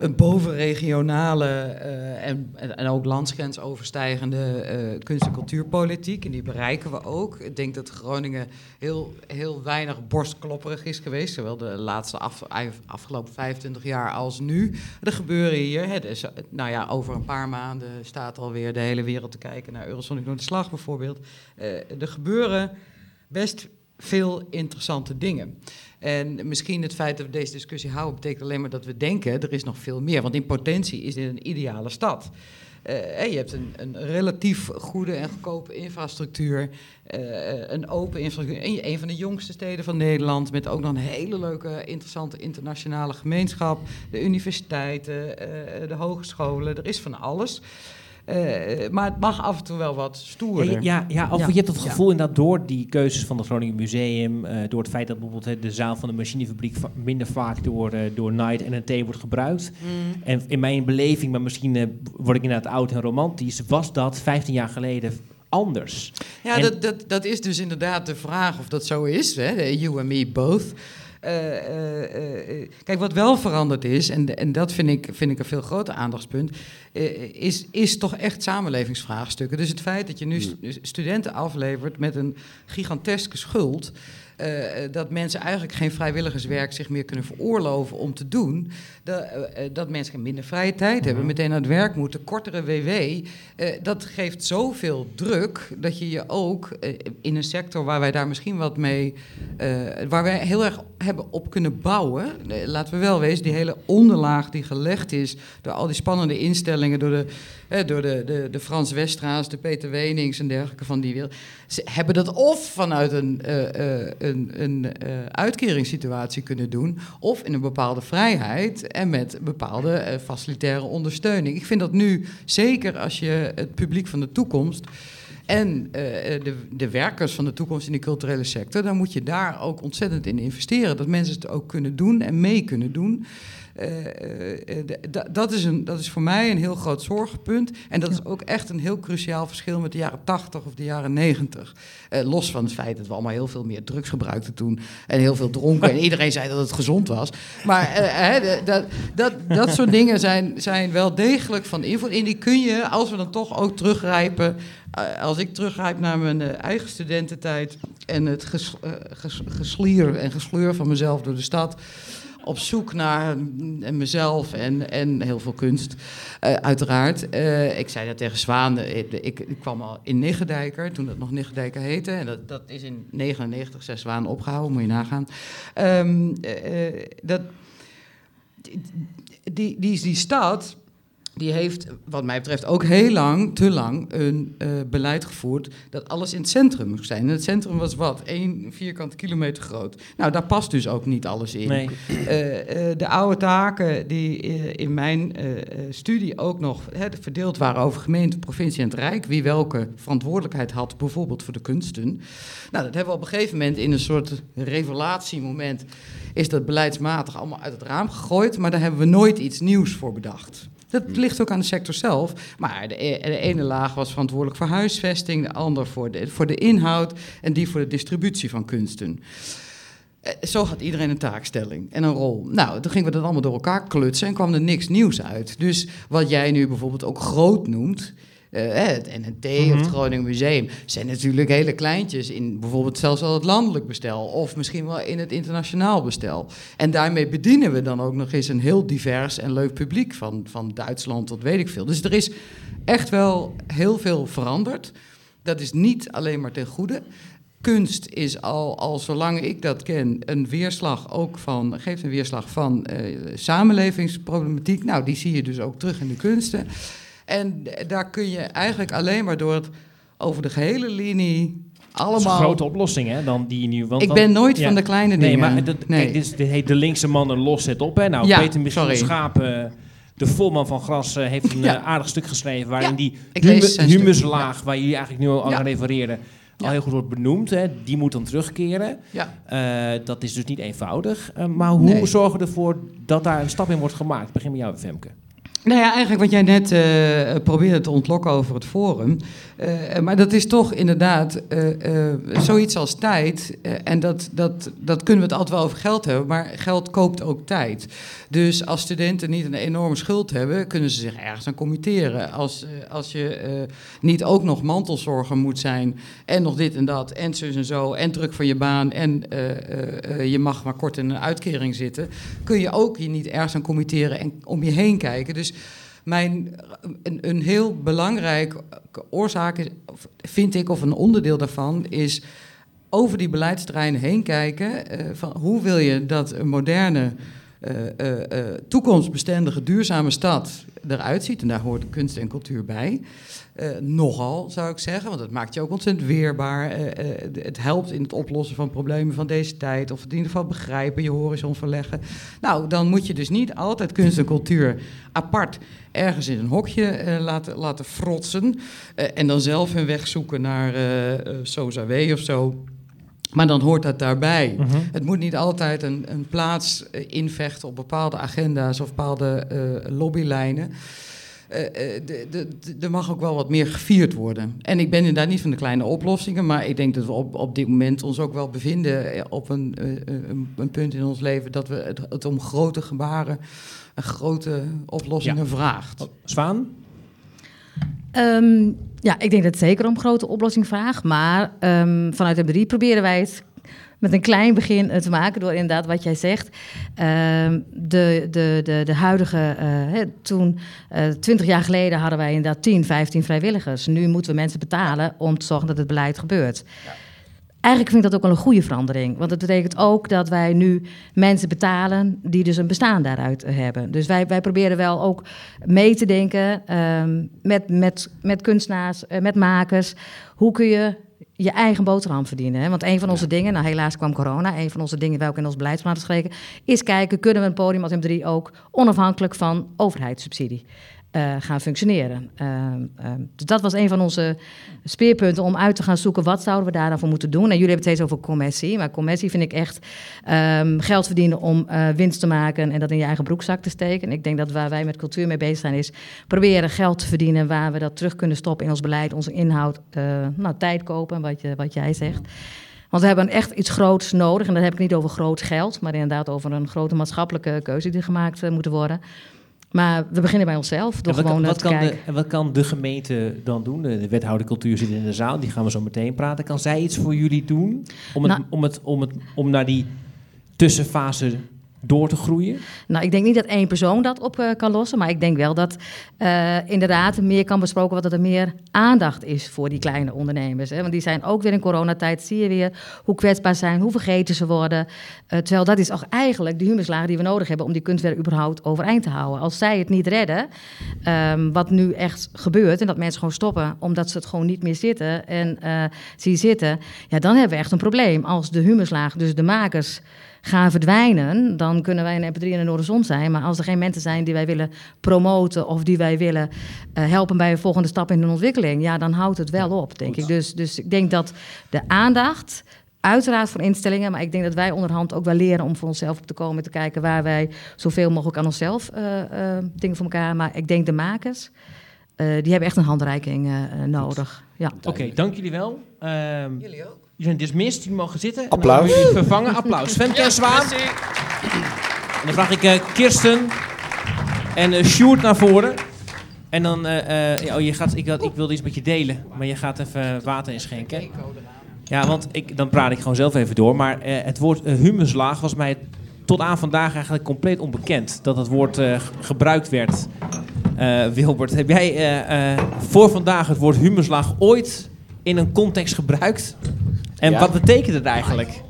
Speaker 9: een bovenregionale eh, en, en, ook landsgrensoverstijgende eh kunst- en cultuurpolitiek. En die bereiken we ook. Ik denk dat Groningen heel, heel weinig borstklopperig is geweest. Zowel de laatste af, afgelopen 25 jaar als nu. Er gebeuren hier. Hè, dus, nou ja, over een paar maanden staat alweer de hele wereld te kijken naar Eurosonic Noorderslag bijvoorbeeld. Eh, er gebeuren best veel interessante dingen. En misschien het feit dat we deze discussie houden, betekent alleen maar dat we denken, er is nog veel meer. Want in potentie is dit een ideale stad. Eh, je hebt een, een relatief goede en goedkope infrastructuur, eh, een open infrastructuur. Een van de jongste steden van Nederland, met ook nog een hele leuke, interessante internationale gemeenschap. De universiteiten, eh, de hogescholen, er is van alles. Eh, maar het mag af en toe wel wat stoerder.
Speaker 8: Ja, ja, ja, of
Speaker 1: Ja.
Speaker 8: je hebt het
Speaker 9: Ja.
Speaker 8: gevoel inderdaad door die keuzes van het Groningen Museum, eh, door het feit dat bijvoorbeeld de zaal van de machinefabriek minder vaak door, eh, door Night en NT wordt gebruikt.
Speaker 9: Mm.
Speaker 8: En in mijn beleving, maar misschien eh, word ik inderdaad oud en romantisch, was dat 15 jaar geleden anders.
Speaker 9: Ja,
Speaker 8: En-
Speaker 9: dat, dat, dat is dus inderdaad de vraag of dat zo is. Hè? You and me both. Eh, eh, eh, kijk, wat wel veranderd is, en, en dat vind ik, vind ik een veel groter aandachtspunt, is, is toch echt samenlevingsvraagstukken. Dus het feit dat je nu st- studenten aflevert met een giganteske schuld. Eh, eh, dat mensen eigenlijk geen vrijwilligerswerk zich meer kunnen veroorloven om te doen. Dat, eh, dat mensen minder vrije tijd hebben, meteen aan het werk moeten, kortere WW. dat geeft zoveel druk dat je je ook in een sector waar wij daar misschien wat mee, waar wij heel erg hebben op kunnen bouwen. laten we wel wezen, die hele onderlaag die gelegd is door al die spannende instellingen, door de, door de, de, de Frans Westra's, de Peter Wenings en dergelijke van die wereld. Ze hebben dat of vanuit een, eh, eh, een, een eh, uitkeringssituatie kunnen doen, of in een bepaalde vrijheid en met bepaalde facilitaire ondersteuning. Ik vind dat nu, zeker als je het publiek van de toekomst en de, de werkers van de toekomst in de culturele sector, dan moet je daar ook ontzettend in investeren. Dat mensen het ook kunnen doen en mee kunnen doen. Eh, eh, eh, dat, is een, dat is voor mij een heel groot zorgpunt. En dat is ook echt een heel cruciaal verschil met de jaren 80 of de jaren 90. Eh, los van het feit dat we allemaal heel veel meer drugs gebruikten toen. En heel veel dronken. en iedereen zei dat het gezond was. Maar dat, dat, dat soort dingen zijn, zijn wel degelijk van invloed. En die kun je, als we dan toch ook teruggrijpen. eh, als ik teruggrijp naar mijn eigen studententijd. en het ges, ges- geslier en gesleur van mezelf door de stad op zoek naar mezelf en, en heel veel kunst, eh, uiteraard. Eh, ik zei dat tegen Zwaan, eh, ik, ik, kwam al in Niggedijker, toen dat nog Niggedijker heette. En dat, dat is in 99 zes Zwaan opgehouden, moet je nagaan. Ehm, eh, eh, dat, die, die, die stad die heeft, wat mij betreft, ook heel lang, te lang, een eh, beleid gevoerd dat alles in het centrum moest zijn. En het centrum was wat? één vierkante kilometer groot. Nou, daar past dus ook niet alles in.
Speaker 8: Nee.
Speaker 9: Eh, eh, de oude taken die in mijn studie ook nog hè, verdeeld waren over gemeente, provincie en het Rijk, wie welke verantwoordelijkheid had, bijvoorbeeld voor de kunsten. Nou, dat hebben we op een gegeven moment in een soort revelatiemoment, is dat beleidsmatig allemaal uit het raam gegooid, maar daar hebben we nooit iets nieuws voor bedacht. Dat ligt ook aan de sector zelf. Maar de, e- de ene laag was verantwoordelijk voor huisvesting, de ander voor de, voor de inhoud en die voor de distributie van kunsten. Eh, Zo had iedereen een taakstelling en een rol. Nou, toen gingen we dat allemaal door elkaar klutsen en kwam er niks nieuws uit. Dus wat jij nu bijvoorbeeld ook groot noemt, eh, het NNT of het Groningen Museum, zijn natuurlijk hele kleintjes in bijvoorbeeld zelfs al het landelijk bestel of misschien wel in het internationaal bestel. En daarmee bedienen we dan ook nog eens een heel divers en leuk publiek van, van Duitsland tot weet ik veel. Dus er is echt wel heel veel veranderd. Dat is niet alleen maar ten goede. Kunst is al, al zolang ik dat ken een weerslag ook van, geeft een weerslag van eh, samenlevingsproblematiek. Nou, die zie je dus ook terug in de kunsten. En daar kun je eigenlijk alleen maar door het over de gehele linie
Speaker 8: Dat is een
Speaker 9: allemaal.
Speaker 8: grote oplossing, hè, dan die nu... Want
Speaker 9: ik
Speaker 8: dan-
Speaker 9: ben nooit
Speaker 8: ja.
Speaker 9: van de kleine
Speaker 8: Nee,
Speaker 9: dingen.
Speaker 8: maar dat,
Speaker 9: Nee.
Speaker 8: Kijk, dit, is, dit heet De Linkse Mannen los het op. Hè. Nou,
Speaker 9: Ja,
Speaker 8: Peter
Speaker 9: sorry.
Speaker 8: Schaap, eh, de voorman van Gras, eh, heeft een
Speaker 9: Ja.
Speaker 8: eh, aardig stuk geschreven... waarin die humuslaag, waar jullie eigenlijk nu al aan refereerden... al heel goed wordt benoemd. Hè. Die moet dan terugkeren.
Speaker 9: Ja.
Speaker 8: Dat is dus niet eenvoudig. Maar hoe
Speaker 9: Nee.
Speaker 8: zorgen we ervoor dat daar een stap in wordt gemaakt? Ik begin met jou, Femke.
Speaker 9: Nou ja, eigenlijk wat jij net eh, probeerde te ontlokken over het forum. Eh, maar dat is toch inderdaad eh, eh, zoiets als tijd. Eh, en dat, dat, dat kunnen we het altijd wel over geld hebben, maar geld koopt ook tijd. Dus als studenten niet een enorme schuld hebben, kunnen ze zich ergens aan committeren. Als, eh, als je eh, niet ook nog mantelzorger moet zijn en nog dit en dat en zus en zo en druk van je baan en eh, eh, eh, je mag maar kort in een uitkering zitten, kun je ook je niet ergens aan committeren en om je heen kijken. Dus mijn, een, een heel belangrijke oorzaak vind ik, of een onderdeel daarvan, is over die beleidsterreinen heen kijken. eh, van hoe wil je dat een moderne, toekomstbestendige, duurzame stad eruit ziet? En daar hoort kunst en cultuur bij. Eh, nogal, zou ik zeggen, want het maakt je ook ontzettend weerbaar. Eh, eh, het helpt in het oplossen van problemen van deze tijd, of in ieder geval begrijpen, je horizon verleggen. Nou, dan moet je dus niet altijd kunst en cultuur apart ergens in een hokje eh, laten, laten frotsen. eh, en dan zelf hun weg zoeken naar eh eh, Sozawe of zo. Maar dan hoort dat daarbij.
Speaker 8: Mhm.
Speaker 9: Het moet niet altijd een, een plaats eh, invechten op bepaalde agenda's of bepaalde eh, lobbylijnen. De- er mag ook wel wat meer gevierd worden. En ik ben inderdaad niet van de kleine oplossingen, maar ik denk dat we op, op dit moment ons ook wel bevinden op een, een, een punt in ons leven dat we het, het om grote gebaren en grote oplossingen vraagt.
Speaker 8: Zwaan?
Speaker 1: Ehm, ja, ik denk dat het zeker om grote oplossing vraagt. Maar ehm, vanuit M3 proberen wij het met een klein begin eh, te maken door inderdaad wat jij zegt. Ehm, de, de, de, de huidige, eh, toen, twintig jaar geleden hadden wij inderdaad 10, 15 vrijwilligers. Nu moeten we mensen betalen om te zorgen dat het beleid gebeurt. Eigenlijk vind ik dat ook wel een goede verandering. Want het betekent ook dat wij nu mensen betalen die dus een bestaan daaruit hebben. Dus wij, wij proberen wel ook mee te denken ehm, met, met, met kunstenaars, eh, met makers. Hoe kun je je eigen boterham verdienen? Hè? Want een van onze dingen, nou helaas kwam corona, een van onze dingen welke in ons beleidsplan geschreven, is kijken, kunnen we een podium als M3 ook onafhankelijk van overheidssubsidie? Eh, gaan functioneren. Ehm, ehm, dus dat was een van onze speerpunten om uit te gaan zoeken wat zouden we daar dan voor moeten doen. En jullie hebben het steeds over commercie, maar commercie vind ik echt ehm, geld verdienen om eh, winst te maken en dat in je eigen broekzak te steken. En ik denk dat waar wij met cultuur mee bezig zijn is proberen geld te verdienen waar we dat terug kunnen stoppen in ons beleid, onze inhoud, eh, nou, tijd kopen, wat, je, wat jij zegt. Want we hebben echt iets groots nodig. En dat heb ik niet over groot geld, maar inderdaad over een grote maatschappelijke keuze die gemaakt moeten worden. Maar we beginnen bij onszelf door
Speaker 8: En wat,
Speaker 1: gewoon
Speaker 8: kan, wat, de, en wat kan de gemeente dan doen? De, de wethouder cultuur zit in de zaal, die gaan we zo meteen praten. Kan zij iets voor jullie doen om, het,
Speaker 1: Nou-
Speaker 8: om, het, om, het, om naar die tussenfase door te groeien?
Speaker 1: Nou, ik denk niet dat één persoon dat op eh, kan lossen. Maar ik denk wel dat eh, inderdaad meer kan besproken worden. Dat er meer aandacht is voor die kleine ondernemers. Hè? Want die zijn ook weer in coronatijd. Zie je weer hoe kwetsbaar zijn, hoe vergeten ze worden. Eh, terwijl dat is ook eigenlijk de humuslagen die we nodig hebben om die kunstwerk überhaupt overeind te houden. Als zij het niet redden, ehm, wat nu echt gebeurt. En dat mensen gewoon stoppen omdat ze het gewoon niet meer zitten. En zien zitten. Ja, dan hebben we echt een probleem. Als de humuslagen, dus de makers gaan verdwijnen, dan kunnen wij een MP3 in een horizon zijn. Maar als er geen mensen zijn die wij willen promoten of die wij willen eh, helpen bij een volgende stap in hun ontwikkeling, ja, dan houdt het wel op, denk ik. Dus, dus ik denk dat de aandacht, uiteraard voor instellingen, maar ik denk dat wij onderhand ook wel leren om voor onszelf op te komen, te kijken waar wij zoveel mogelijk aan onszelf eh, eh, dingen voor elkaar. Maar ik denk de makers, eh, die hebben echt een handreiking nodig. Ja.
Speaker 8: Oké, dank jullie wel. Ehm,
Speaker 9: Jullie ook.
Speaker 8: Jullie zijn dismissed, jullie mogen zitten. En
Speaker 5: Applaus.
Speaker 8: Vervangen. Applaus. Femke en Zwaan. En dan vraag ik eh, Kirsten en eh Sjoerd naar voren. En dan, eh, eh, ja, oh, je gaat, ik, ik wilde iets met je delen, maar je gaat even water inschenken. Ja, want ik, dan praat ik gewoon zelf even door. Maar eh, het woord humuslaag was mij tot aan vandaag eigenlijk compleet onbekend. Dat het woord eh, gebruikt werd. Eh, Wilbert, heb jij eh, eh, voor vandaag het woord humuslaag ooit in een context gebruikt? En
Speaker 7: Ja.
Speaker 8: wat betekent het eigenlijk?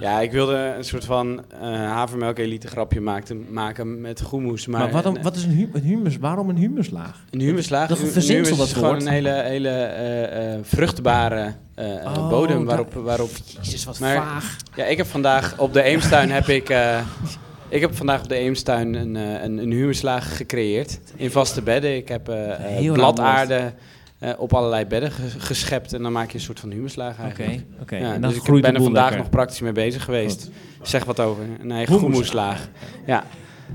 Speaker 7: Ja, ik wilde een soort van eh havermelk elite grapje maakte, maken met goemoes. Maar,
Speaker 8: Maar, waarom,
Speaker 7: een-
Speaker 8: wat is een, hu- een humus? Waarom een humuslaag?
Speaker 7: Een humuslaag.
Speaker 8: Dat
Speaker 7: Een- een
Speaker 8: verzinsel,
Speaker 7: humus
Speaker 8: dat
Speaker 7: is gewoon
Speaker 8: woord.
Speaker 7: een hele, hele eh, eh, vruchtbare eh,
Speaker 8: Oh,
Speaker 7: bodem waarop... waarop
Speaker 8: Jezus, wat
Speaker 7: Maar-
Speaker 8: vaag.
Speaker 7: ja, ik heb vandaag op de Eemstuin heb ik... eh, ik heb vandaag op de Eemstuin een, eh, een, een humuslaag gecreëerd. In vaste bedden. Ik heb bladaarde op allerlei bedden ge- geschept. En dan maak je een soort van humuslaag
Speaker 8: Oké,
Speaker 7: eigenlijk.
Speaker 8: oké.
Speaker 7: Ja,
Speaker 8: en dan
Speaker 7: dus ik ben er vandaag
Speaker 8: lekker.
Speaker 7: nog praktisch mee bezig geweest. Zeg wat over. Een eigen hummuslaag. Ja.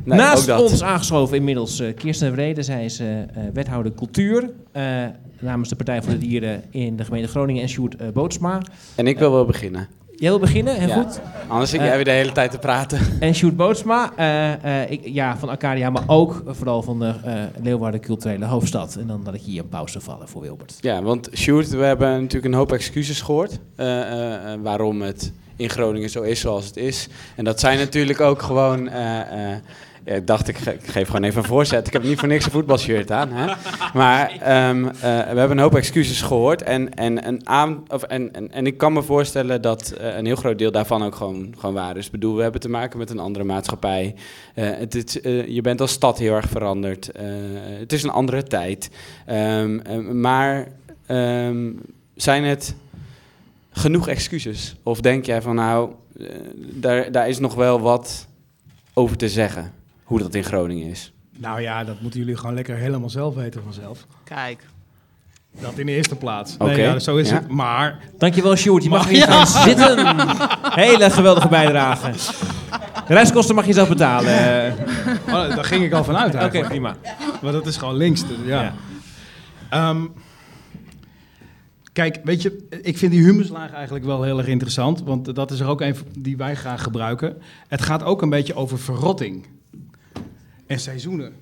Speaker 7: Nee,
Speaker 8: Naast ons aangeschoven inmiddels eh, Kirsten Vrede. Zij is eh, eh, wethouder cultuur namens de Partij voor de Dieren in de gemeente Groningen en Sjoerd Bootsma.
Speaker 7: En ik wil wel beginnen.
Speaker 8: Jij wil beginnen, heel
Speaker 7: Ja.
Speaker 8: goed.
Speaker 7: Anders zit
Speaker 8: Eh,
Speaker 7: jij weer de hele tijd te praten.
Speaker 8: En Sjoerd Bootsma, eh, eh, ik, ja, van Arcadia, maar ook vooral van de eh, Leeuwarden culturele hoofdstad. En dan dat ik hier een pauze vallen voor Wilbert.
Speaker 7: Ja, want Sjoerd, we hebben natuurlijk een hoop excuses gehoord. eh, eh, eh, waarom het in Groningen zo is zoals het is. En dat zijn natuurlijk ook gewoon... eh, eh, ik dacht, ik, ik geef gewoon even een voorzet. Ik heb niet voor niks een voetbalshirt aan. Hè? Maar ehm, eh, we hebben een hoop excuses gehoord. En, en, en, of, en, en, ik kan me voorstellen dat eh, een heel groot deel daarvan ook gewoon, gewoon waar is. Ik bedoel, we hebben te maken met een andere maatschappij. Het, je bent als stad heel erg veranderd. Het is een andere tijd. Ehm, eh, maar ehm, zijn het genoeg excuses? Of denk jij van nou, daar, daar is nog wel wat over te zeggen? Hoe dat in Groningen is.
Speaker 10: Nou ja, dat moeten jullie gewoon lekker helemaal zelf weten vanzelf.
Speaker 9: Kijk.
Speaker 10: Dat in de eerste plaats.
Speaker 7: Oké,
Speaker 10: Nee, ja, zo is
Speaker 7: ja.
Speaker 10: het. Maar
Speaker 8: Dankjewel Sjoerd, je mag weer gaan zitten. Hele geweldige bijdrage. De reiskosten mag je zelf betalen.
Speaker 10: Oh, daar ging ik al vanuit
Speaker 8: Oké,
Speaker 10: eigenlijk.
Speaker 8: prima.
Speaker 10: Maar dat is gewoon links. dus ja.
Speaker 8: Ja.
Speaker 10: Ehm, kijk, weet je, ik vind die humuslaag eigenlijk wel heel erg interessant. Want dat is er ook een die wij graag gebruiken. Het gaat ook een beetje over verrotting. En seizoenen.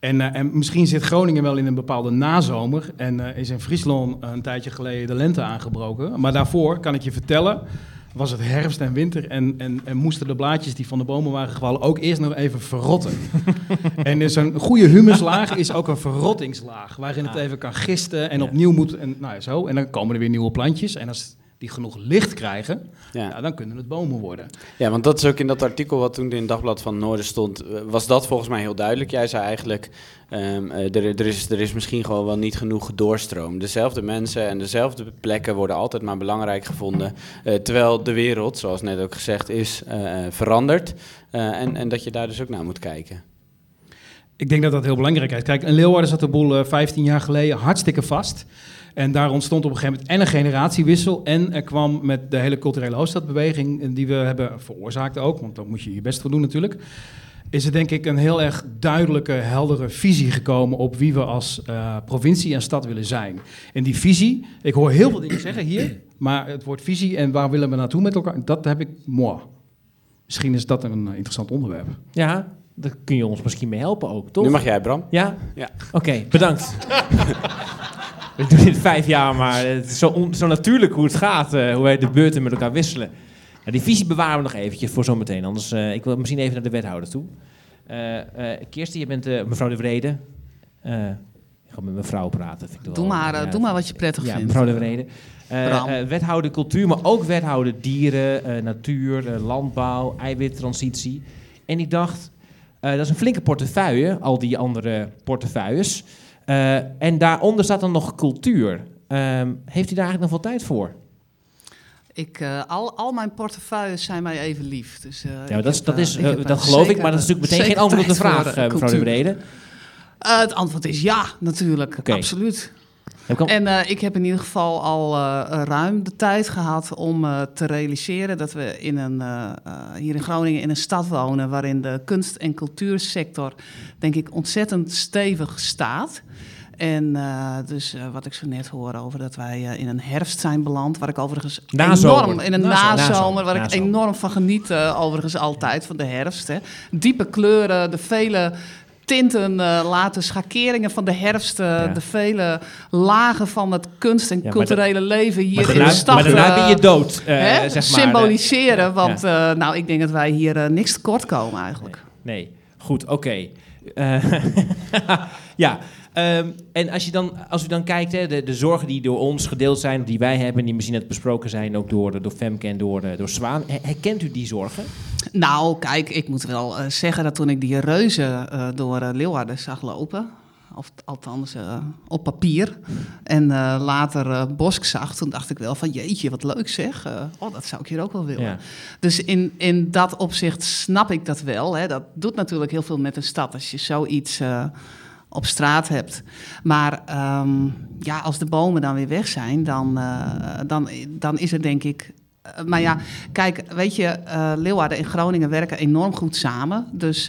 Speaker 10: En, eh, en misschien zit Groningen wel in een bepaalde nazomer. En eh, is in Friesland een tijdje geleden de lente aangebroken. Maar daarvoor, kan ik je vertellen, was het herfst en winter. En, en, en moesten de blaadjes die van de bomen waren gevallen ook eerst nog even verrotten. en dus een goede humuslaag is ook een verrottingslaag. Waarin het even kan gisten en opnieuw moet. En, nou, ja, zo. en dan komen er weer nieuwe plantjes. En als die genoeg licht krijgen,
Speaker 7: Ja.
Speaker 10: ja, dan kunnen het bomen worden.
Speaker 7: Ja, want dat is ook in dat artikel wat toen in het Dagblad van Noorden stond, eh, was dat volgens mij heel duidelijk. Jij zei eigenlijk, ehm, eh, er, er, is, er is misschien gewoon wel niet genoeg doorstroom. Dezelfde mensen en dezelfde plekken worden altijd maar belangrijk gevonden. eh, terwijl de wereld, zoals net ook gezegd is, eh, eh, verandert. Eh, en, en dat je daar dus ook naar moet kijken.
Speaker 10: Ik denk dat dat heel belangrijk is. Kijk, in Leeuwarden zat de boel eh, 15 jaar geleden hartstikke vast. En daar ontstond op een gegeven moment en een generatiewissel. En er kwam met de hele culturele hoofdstadbeweging, eh, die we hebben veroorzaakt ook, want daar moet je je best voor doen natuurlijk. Is er denk ik een heel erg duidelijke, heldere visie gekomen op wie we als eh, provincie en stad willen zijn. En die visie, ik hoor heel veel dingen zeggen hier, maar het woord visie en waar willen we naartoe met elkaar, dat heb ik moi. Misschien is dat een eh, interessant onderwerp.
Speaker 8: Ja, daar kun je ons misschien mee helpen ook, toch?
Speaker 7: Nu mag jij, Bram.
Speaker 8: Ja?
Speaker 7: Ja.
Speaker 8: Oké, bedankt. We doen dit vijf jaar, maar het is zo, on- zo natuurlijk hoe het gaat, eh, hoe wij de beurten met elkaar wisselen. Ja, die visie bewaren we nog eventjes voor zometeen, anders eh, ik wil misschien even naar de wethouder toe. Eh Kirsten, je bent mevrouw de Vrede. Ik ga met mevrouw praten. Vind ik
Speaker 11: Doe
Speaker 8: wel-
Speaker 11: maar,
Speaker 8: ja,
Speaker 11: doe maar wat je prettig
Speaker 8: ja,
Speaker 11: vindt.
Speaker 8: mevrouw de Vrede. Wethouder cultuur, maar ook wethouder dieren, natuur, landbouw, eiwittransitie. En ik dacht, dat is een flinke portefeuille, al die andere portefeuilles. Eh, en daaronder staat dan nog cultuur. Ehm, heeft u daar eigenlijk nog wel tijd voor?
Speaker 11: Ik, eh, al, al mijn portefeuilles zijn mij even lief. Dus, eh,
Speaker 8: Ja, dat, is, dat, is,
Speaker 11: ik
Speaker 8: dat geloof ik, maar dat is natuurlijk meteen geen antwoord op de vraag, mevrouw de. Brede.
Speaker 11: Het antwoord is ja, natuurlijk. Absoluut. En eh, ik heb in ieder geval al eh, ruim de tijd gehad om eh, te realiseren dat we in een, eh, eh, hier in Groningen in een stad wonen waarin de kunst- en cultuursector, denk ik, ontzettend stevig staat. En eh, dus eh, wat ik zo net hoor over dat wij eh, in een herfst zijn beland, waar ik overigens
Speaker 8: Nazomer.
Speaker 11: enorm in een
Speaker 8: Nazomer.
Speaker 11: nazomer, waar ik enorm van geniet, eh, overigens altijd van de herfst. Hè. Diepe kleuren, de vele tinten uh, laten, schakeringen van de herfst, uh,
Speaker 8: Ja.
Speaker 11: de vele lagen van het kunst- en culturele leven hier in de stad.
Speaker 8: maar daarna ben je
Speaker 11: eh,
Speaker 8: dood, eh,
Speaker 11: hè,
Speaker 8: zeg maar.
Speaker 11: Symboliseren, want eh, nou, ik denk dat wij hier eh, niks tekort komen eigenlijk.
Speaker 8: Nee, goed, oké. Eh, ja, ehm, en als, je dan, als u dan kijkt, hè, de, de zorgen die door ons gedeeld zijn, die wij hebben, die misschien net besproken zijn, ook door, door Femke en door, eh, door Zwaan, her- herkent u die zorgen?
Speaker 11: Nou, kijk, ik moet wel eh, zeggen dat toen ik die reuzen eh, door eh, Leeuwarden zag lopen, of althans op papier, en later Bosk zag, toen dacht ik wel van jeetje, wat leuk zeg. Oh, dat zou ik hier ook wel willen.
Speaker 8: Ja.
Speaker 11: Dus in, in dat opzicht snap ik dat wel. Hè. Dat doet natuurlijk heel veel met een stad als je zoiets op straat hebt. Maar ehm, ja, als de bomen dan weer weg zijn, dan, dan, dan is er denk ik eh, maar ja, kijk, weet je, eh, Leeuwarden en Groningen werken enorm goed samen. Dus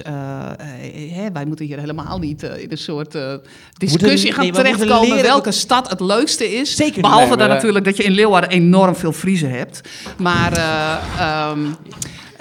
Speaker 11: hè, wij moeten hier helemaal niet in een soort discussie gaan terechtkomen welke stad het leukste is.
Speaker 8: Zeker.
Speaker 11: Behalve dan natuurlijk dat je in Leeuwarden enorm veel Friese hebt. Maar eh,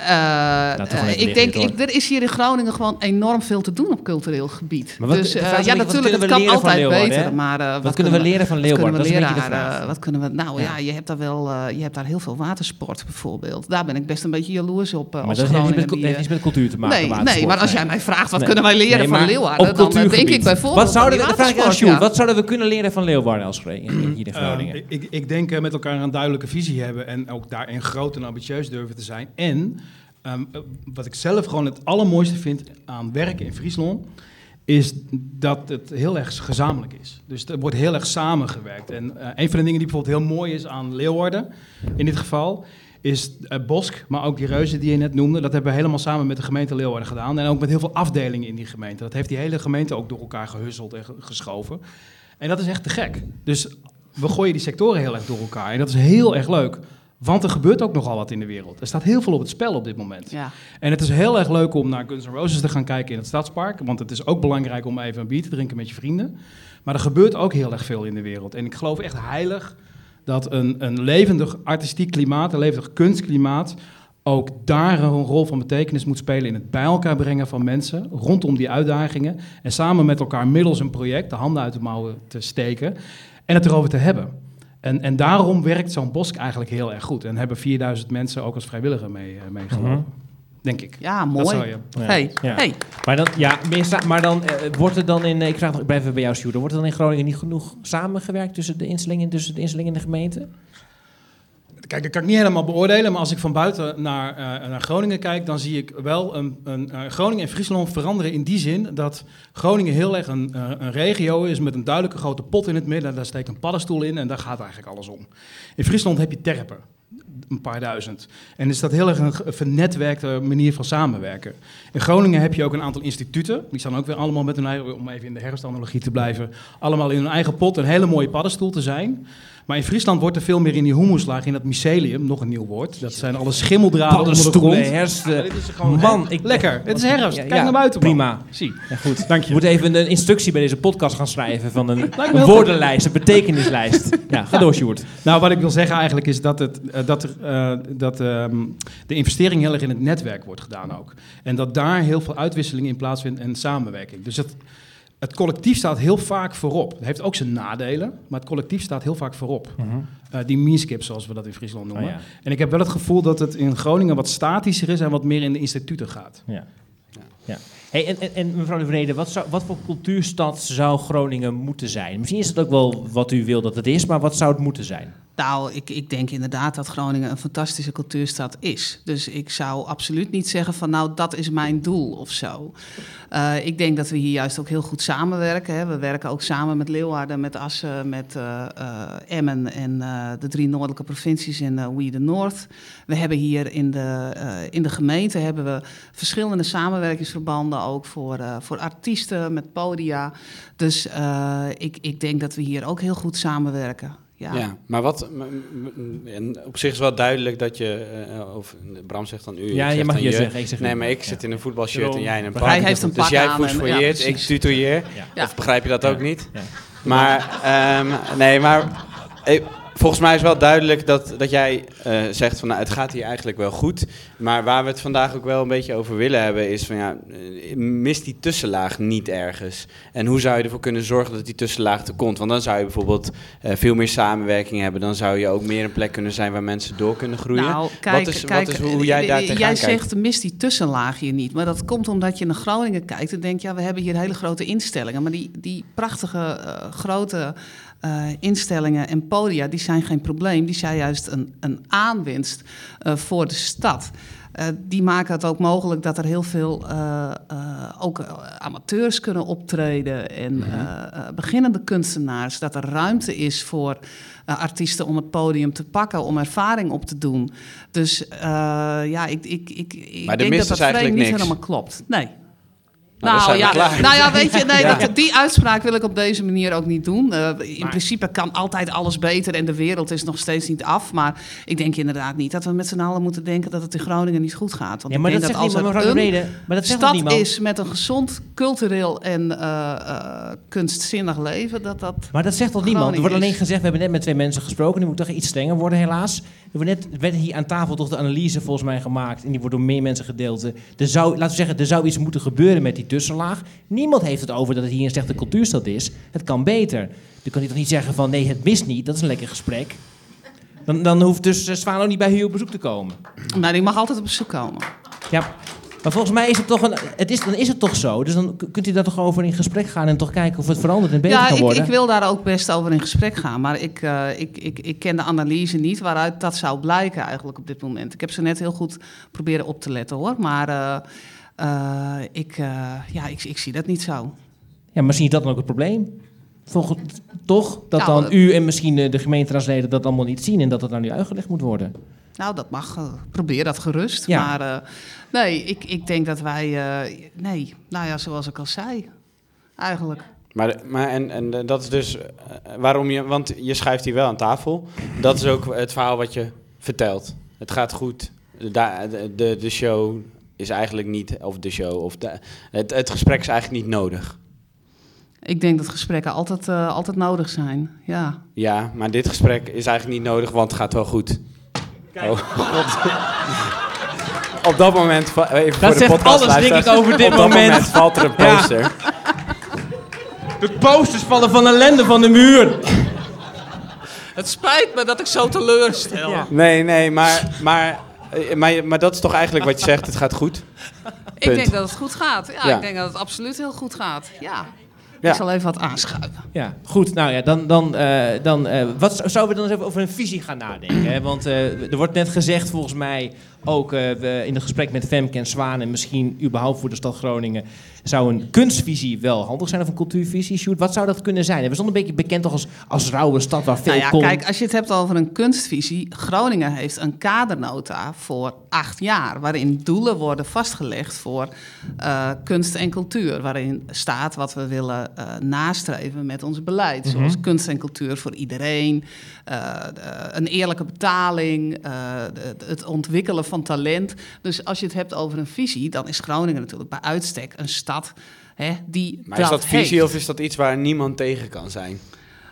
Speaker 8: Nou, toch wel
Speaker 11: eh, ik denk, ik, er is hier in Groningen gewoon enorm veel te doen op cultureel gebied.
Speaker 8: Maar wat-
Speaker 11: dus eh, ja,
Speaker 8: beetje, wat
Speaker 11: natuurlijk, het
Speaker 8: kunnen we
Speaker 11: kan
Speaker 8: leren van
Speaker 11: altijd beter. Maar, eh,
Speaker 8: Wat kunnen we leren van
Speaker 11: wat
Speaker 8: Leeuwarden?
Speaker 11: kunnen we
Speaker 8: Dat is een beetje de
Speaker 11: leren,
Speaker 8: vraag.
Speaker 11: eh, wat kunnen we, nou ja.
Speaker 8: Ja.
Speaker 11: je hebt daar wel, eh, je hebt daar heel veel watersport bijvoorbeeld. Daar ben ik best een beetje jaloers op. eh,
Speaker 8: Maar
Speaker 11: als
Speaker 8: dat heeft niet, met, heeft
Speaker 11: eh,
Speaker 8: cultuur te maken.
Speaker 11: Nee, nee, maar als jij mij vraagt wat
Speaker 8: Nee.
Speaker 11: kunnen wij leren
Speaker 8: Nee,
Speaker 11: van Leeuwarden,
Speaker 8: op
Speaker 11: dan eh, denk ik bijvoorbeeld
Speaker 8: Wat zouden we, wat zouden we kunnen leren van Leeuwarden als hier in Groningen?
Speaker 10: Ik, ik denk eh, met elkaar een duidelijke visie hebben en ook daarin groot en ambitieus durven te zijn. En ehm, eh, wat ik zelf gewoon het allermooiste vind aan werken in Friesland, is dat het heel erg gezamenlijk is. Dus er wordt heel erg samengewerkt. En eh, een van de dingen die bijvoorbeeld heel mooi is aan Leeuwarden, in dit geval, is eh, Bosk, maar ook die reuzen die je net noemde. Dat hebben we helemaal samen met de gemeente Leeuwarden gedaan. En ook met heel veel afdelingen in die gemeente. Dat heeft die hele gemeente ook door elkaar gehusseld en ge- geschoven. En dat is echt te gek. Dus we gooien die sectoren heel erg door elkaar. En dat is heel erg leuk. Want er gebeurt ook nogal wat in de wereld. Er staat heel veel op het spel op dit moment.
Speaker 11: Ja.
Speaker 10: En het is heel erg leuk om naar Guns N' Roses te gaan kijken in het Stadspark. Want het is ook belangrijk om even een bier te drinken met je vrienden. Maar er gebeurt ook heel erg veel in de wereld. En ik geloof echt heilig dat een, een levendig artistiek klimaat, een levendig kunstklimaat, ook daar een rol van betekenis moet spelen in het bij elkaar brengen van mensen rondom die uitdagingen. En samen met elkaar middels een project de handen uit de mouwen te steken en het erover te hebben. En, en daarom werkt zo'n Bosk eigenlijk heel erg goed. En hebben 4000 mensen ook als vrijwilliger mee, eh, meegelopen.
Speaker 8: Mhm.
Speaker 10: Denk ik.
Speaker 11: Ja,
Speaker 10: Dat
Speaker 11: mooi.
Speaker 10: zou je.
Speaker 8: Ja.
Speaker 11: Hey,
Speaker 8: Ja.
Speaker 11: hey.
Speaker 8: Maar dan, ja, maar dan eh, wordt er dan in, ik, vraag, nog- ik blijf even bij jou, Sjoerd, wordt er dan in Groningen niet genoeg samengewerkt tussen de instellingen, tussen de instellingen en de gemeente?
Speaker 10: Kijk, dat kan ik niet helemaal beoordelen, maar als ik van buiten naar, eh, naar Groningen kijk, dan zie ik wel een, een, eh, Groningen en Friesland veranderen in die zin dat Groningen heel erg een, eh, een regio is met een duidelijke grote pot in het midden. Daar steekt een paddenstoel in en daar gaat eigenlijk alles om. In Friesland heb je terpen, een paar duizend. En is dat heel erg een vernetwerkte manier van samenwerken. In Groningen heb je ook een aantal instituten, die staan ook weer allemaal met hun eigen, om even in de herfstanalogie te blijven, allemaal in hun eigen pot een hele mooie paddenstoel te zijn. Maar in Friesland wordt er veel meer in die humuslaag, in dat mycelium, nog een nieuw woord. Dat zijn alle schimmeldraden onder de
Speaker 8: Paddenstoelen,
Speaker 10: grond.
Speaker 8: herfsten.
Speaker 10: Ja, dit is gewoon
Speaker 8: Man, ik-
Speaker 10: lekker. Het is herfst. Kijk
Speaker 8: ja,
Speaker 10: naar buiten. man.
Speaker 8: Prima.
Speaker 10: Zie.
Speaker 8: Ja, goed.
Speaker 10: Dank
Speaker 8: Je
Speaker 10: je.
Speaker 8: moet even een instructie bij deze podcast gaan schrijven van een, woordenlijst, een betekenislijst. Ja, ga door, Sjoerd.
Speaker 10: Nou, wat ik wil zeggen eigenlijk is dat, het, eh, dat, er, eh, dat ehm, de investering heel erg in het netwerk wordt gedaan ook. En dat daar heel veel uitwisseling in plaatsvindt en samenwerking. Dus het, het collectief staat heel vaak voorop. Het heeft ook zijn nadelen, maar het collectief staat heel vaak voorop. Eh, die meeskip, zoals we dat in Friesland noemen.
Speaker 8: Oh ja.
Speaker 10: En ik heb wel het gevoel dat het in Groningen wat statischer is en wat meer in de instituten gaat.
Speaker 8: Ja. ja. Hey, en, en, en mevrouw de Vrede, wat, zou, wat voor cultuurstad zou Groningen moeten zijn? Misschien is het ook wel wat u wil dat het is, maar wat zou het moeten zijn?
Speaker 11: Nou, ik, ik denk inderdaad dat Groningen een fantastische cultuurstad is. Dus ik zou absoluut niet zeggen van nou, dat is mijn doel of zo. Eh, ik denk dat we hier juist ook heel goed samenwerken. Hè. We werken ook samen met Leeuwarden, met Assen, met eh, eh, Emmen en de drie noordelijke provincies in We the North. We hebben hier in de, in de gemeente hebben we verschillende samenwerkingsverbanden ook voor, voor artiesten met podia. Dus ik, ik denk dat we hier ook heel goed samenwerken. Ja.
Speaker 7: Ja. maar wat. En op zich is wel duidelijk dat je. eh, of Bram zegt dan u. ik
Speaker 8: Ja, je
Speaker 7: zeg
Speaker 8: mag
Speaker 7: dan
Speaker 8: je zeggen, ik zeg
Speaker 7: nee, maar ik
Speaker 8: Ja.
Speaker 7: zit in een voetbalshirt en jij in een
Speaker 8: Hij
Speaker 7: pak.
Speaker 11: heeft een
Speaker 7: dus
Speaker 11: pak
Speaker 7: jij voetballeert,
Speaker 11: ja,
Speaker 7: ik tutoieer.
Speaker 8: Ja.
Speaker 7: Of begrijp je dat ook niet?
Speaker 8: Ja.
Speaker 7: Maar, ehm, nee, maar. Volgens mij is wel duidelijk dat, dat jij eh, zegt van nou, het gaat hier eigenlijk wel goed. Maar waar we het vandaag ook wel een beetje over willen hebben is van ja, eh, mist die tussenlaag niet ergens? En hoe zou je ervoor kunnen zorgen dat die tussenlaag er komt? Want dan zou je bijvoorbeeld eh, veel meer samenwerking hebben. Dan zou je ook meer een plek kunnen zijn waar mensen door kunnen groeien.
Speaker 11: Nou, kijk,
Speaker 7: wat is,
Speaker 11: kijk,
Speaker 7: wat is hoe jij daar
Speaker 11: Jij
Speaker 7: kijkt?
Speaker 11: zegt, mis die tussenlaag hier niet. Maar dat komt omdat je naar Groningen kijkt en denkt... ja, we hebben hier hele grote instellingen. Maar die, die prachtige, grote eh, instellingen en podia... die zijn geen probleem. Die zijn juist een, een aanwinst eh, voor de stad. Eh, die maken het ook mogelijk dat er heel veel ook amateurs kunnen optreden en
Speaker 7: Mhm.
Speaker 11: beginnende kunstenaars. Dat er ruimte is voor artiesten om het podium te pakken, om ervaring op te doen. Dus ja, ik, ik, ik, ik denk dat dat
Speaker 7: eigenlijk
Speaker 11: niet
Speaker 7: niks.
Speaker 11: helemaal klopt. Nee.
Speaker 7: Nou, dan
Speaker 11: Nou,
Speaker 7: zijn we
Speaker 11: ja,
Speaker 7: klaar.
Speaker 11: nou ja, weet je, nee,
Speaker 7: Ja.
Speaker 11: dat, die uitspraak wil ik op deze manier ook niet doen. Eh, in principe kan altijd alles beter en de wereld is nog steeds niet af. Maar ik denk inderdaad niet dat we met z'n allen moeten denken dat het in Groningen niet goed gaat. Want
Speaker 8: Ja, maar
Speaker 11: ik
Speaker 8: dat
Speaker 11: denk
Speaker 8: zegt
Speaker 11: dat
Speaker 8: niemand,
Speaker 11: als er een.
Speaker 8: Maar dat
Speaker 11: stad
Speaker 8: niemand.
Speaker 11: is met een gezond cultureel en eh, eh, kunstzinnig leven, dat dat
Speaker 8: Maar dat zegt toch niemand? Er wordt alleen gezegd, we hebben net met twee mensen gesproken. Nu moet toch iets strenger worden, helaas. Er wordt net, er werd hier aan tafel toch de analyse volgens mij gemaakt. En die wordt door meer mensen gedeeld. Er zou, laten we zeggen, er zou iets moeten gebeuren met die tussenlaag. Niemand heeft het over dat het hier een slechte cultuurstad is. Het kan beter. Dan kan hij toch niet zeggen van, nee, het mist niet. Dat is een lekker gesprek. Dan, dan hoeft dus eh, Zwaan ook niet bij u op bezoek te komen.
Speaker 11: Maar die mag altijd op bezoek komen.
Speaker 8: Ja, maar volgens mij is het toch een, het is, dan is het toch zo. Dus dan kunt u daar toch over in gesprek gaan en toch kijken of het verandert en beter
Speaker 11: Ja,
Speaker 8: kan
Speaker 11: ik,
Speaker 8: worden.
Speaker 11: ik wil daar ook best over in gesprek gaan. Maar ik, eh, ik, ik, ik ken de analyse niet waaruit dat zou blijken eigenlijk op dit moment. Ik heb ze net heel goed proberen op te letten hoor. Maar eh, eh, ik, ja, ik, ik zie dat niet zo.
Speaker 8: Ja, maar misschien is dat dan ook het probleem. Volgens, toch? Dat
Speaker 11: Nou,
Speaker 8: dan u en misschien de gemeenteraadsleden dat allemaal niet zien en dat het nou nu uitgelegd moet worden.
Speaker 11: Nou, dat mag. eh, probeer dat gerust.
Speaker 8: Ja.
Speaker 11: Maar eh, nee, ik, ik denk dat wij... eh, nee, nou ja, zoals ik al zei. Eigenlijk.
Speaker 7: Maar, maar en, en dat is dus waarom je, want je schuift hier wel aan tafel. Dat is ook het verhaal wat je vertelt. Het gaat goed. De, de, de, show is eigenlijk niet, of de show, of de, het, het gesprek is eigenlijk niet nodig.
Speaker 11: Ik denk dat gesprekken altijd, eh, altijd nodig zijn. Ja.
Speaker 7: Ja, maar dit gesprek is eigenlijk niet nodig, want het gaat wel goed. Oh, god. Op dat moment, even
Speaker 8: Dat
Speaker 7: voor de
Speaker 8: zegt alles, denk ik, over dit
Speaker 7: Op dat
Speaker 8: moment.
Speaker 7: valt er een
Speaker 8: Ja.
Speaker 7: poster.
Speaker 8: De posters vallen van ellende van de muur.
Speaker 11: Het spijt me dat ik zo teleurstel.
Speaker 7: Nee, nee, maar, maar, eh, maar, maar dat is toch eigenlijk wat je zegt, het gaat goed?
Speaker 11: Ik denk dat het goed gaat. Ja,
Speaker 7: Ja.
Speaker 11: ik denk dat het absoluut heel goed gaat. Ja. Ik zal even wat aanschuiven.
Speaker 8: Ja, goed. Nou ja, dan, dan, eh, dan eh, wat zou- zouden we dan eens even over een visie gaan nadenken? Hè? Want eh, er wordt net gezegd, volgens mij, ook eh, in het gesprek met Femke en Zwaan... en misschien überhaupt voor de stad Groningen... zou een kunstvisie wel handig zijn of een cultuurvisie? Sjoerd, wat zou dat kunnen zijn? We stonden een beetje bekend toch als, als rauwe stad waar veel
Speaker 11: Nou ja,
Speaker 8: kon.
Speaker 11: kijk, als je het hebt over een kunstvisie. Groningen heeft een kadernota voor acht jaar. Waarin doelen worden vastgelegd voor eh, kunst en cultuur. Waarin staat wat we willen eh, nastreven met ons beleid.
Speaker 12: Mhm.
Speaker 11: Zoals kunst en cultuur voor iedereen. de- een eerlijke betaling. het ontwikkelen van talent. Dus als je het hebt over een visie. dan is Groningen natuurlijk bij uitstek een stad. Hè, die
Speaker 7: Maar is dat visie
Speaker 11: heeft.
Speaker 7: of is dat iets waar niemand tegen kan zijn?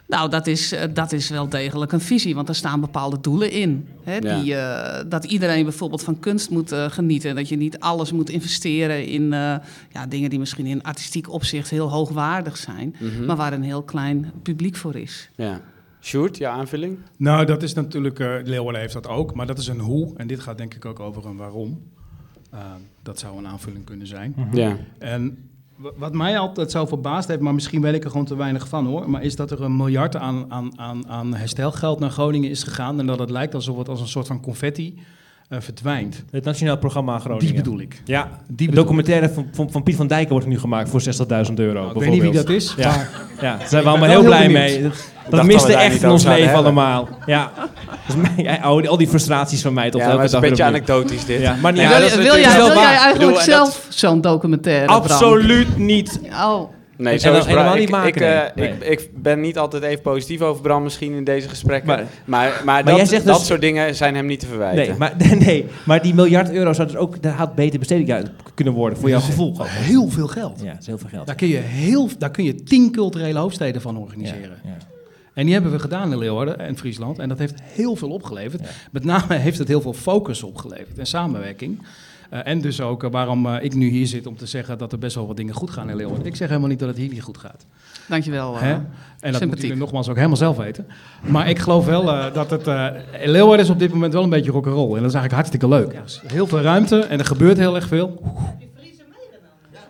Speaker 11: Nou, dat is, eh, dat is wel degelijk een visie, want er staan bepaalde doelen in. Hè,
Speaker 7: Ja.
Speaker 11: die, eh, dat iedereen bijvoorbeeld van kunst moet eh, genieten. Dat je niet alles moet investeren in ja, dingen die misschien in artistiek opzicht heel hoogwaardig zijn,
Speaker 7: Mhm.
Speaker 11: maar waar een heel klein publiek voor is.
Speaker 7: Ja. Sjoerd, jouw aanvulling?
Speaker 10: Nou, dat is natuurlijk, eh Leeuwarden heeft dat ook, maar dat is een hoe. En dit gaat denk ik ook over een waarom. Eh, dat zou een aanvulling kunnen zijn.
Speaker 7: Mhm. Ja.
Speaker 10: En wa- wat mij altijd zo verbaasd heeft, maar misschien weet ik er gewoon te weinig van hoor, maar is dat er een miljard aan, aan, aan, aan herstelgeld naar Groningen is gegaan en dat het lijkt alsof het als een soort van confetti eh, verdwijnt.
Speaker 8: Het Nationaal Programma Groningen.
Speaker 10: Die bedoel ik.
Speaker 8: Ja,
Speaker 10: Die
Speaker 8: de documentaire van, van, van Piet van Dijken wordt nu gemaakt voor 60.000 euro.
Speaker 10: ik weet niet wie dat is,
Speaker 8: Ja,
Speaker 10: maar-
Speaker 8: ja daar zijn we allemaal
Speaker 10: wel
Speaker 8: heel
Speaker 10: heel
Speaker 8: blij
Speaker 10: benieuwd.
Speaker 8: mee. Dat, miste echt in ons leven allemaal. Ja. Dus mij- ja, al, die, frustraties van mij tot
Speaker 7: Ja,
Speaker 8: elke
Speaker 7: maar het is een beetje anekdotisch dit.
Speaker 8: Ja, maar niet
Speaker 7: Ja,
Speaker 11: wil jij, wil jij eigenlijk
Speaker 7: bedoel,
Speaker 11: zelf zo'n documentaire? Bram?
Speaker 8: Absoluut niet.
Speaker 11: Oh.
Speaker 7: Nee,
Speaker 8: En
Speaker 7: zo is
Speaker 8: helemaal
Speaker 7: Bram.
Speaker 8: niet
Speaker 7: Ik,
Speaker 8: maken,
Speaker 7: ik, eh,
Speaker 8: nee.
Speaker 7: ik, ik ben niet altijd even positief over Bram misschien in deze gesprekken.
Speaker 8: Maar-
Speaker 7: Maar, maar, dat,
Speaker 8: zegt
Speaker 7: dat
Speaker 8: dus-
Speaker 7: soort dingen zijn hem niet te verwijten.
Speaker 8: Nee maar, nee, maar die miljard euro zou dus ook daar had beter besteed ja, kunnen worden voor jouw gevoel.
Speaker 10: Heel veel geld.
Speaker 8: Ja, dat is heel veel geld.
Speaker 10: Daar kun je, heel, daar kun je tien culturele hoofdsteden van organiseren.
Speaker 8: Ja, ja.
Speaker 10: En die hebben we gedaan in Leeuwarden en Friesland. En dat heeft heel veel opgeleverd. Met name heeft het heel veel focus opgeleverd en samenwerking. Eh, en dus ook eh, waarom eh, ik nu hier zit om te zeggen dat er best wel wat dingen goed gaan in Leeuwarden. Ik zeg helemaal niet dat het hier niet goed gaat.
Speaker 11: Dankjewel.
Speaker 10: En dat moet u nogmaals ook helemaal zelf weten. Maar ik geloof wel dat het... Leeuwarden is op dit moment wel een beetje rock'n'roll. En dat is eigenlijk hartstikke leuk. Heel veel ruimte en er gebeurt heel erg veel.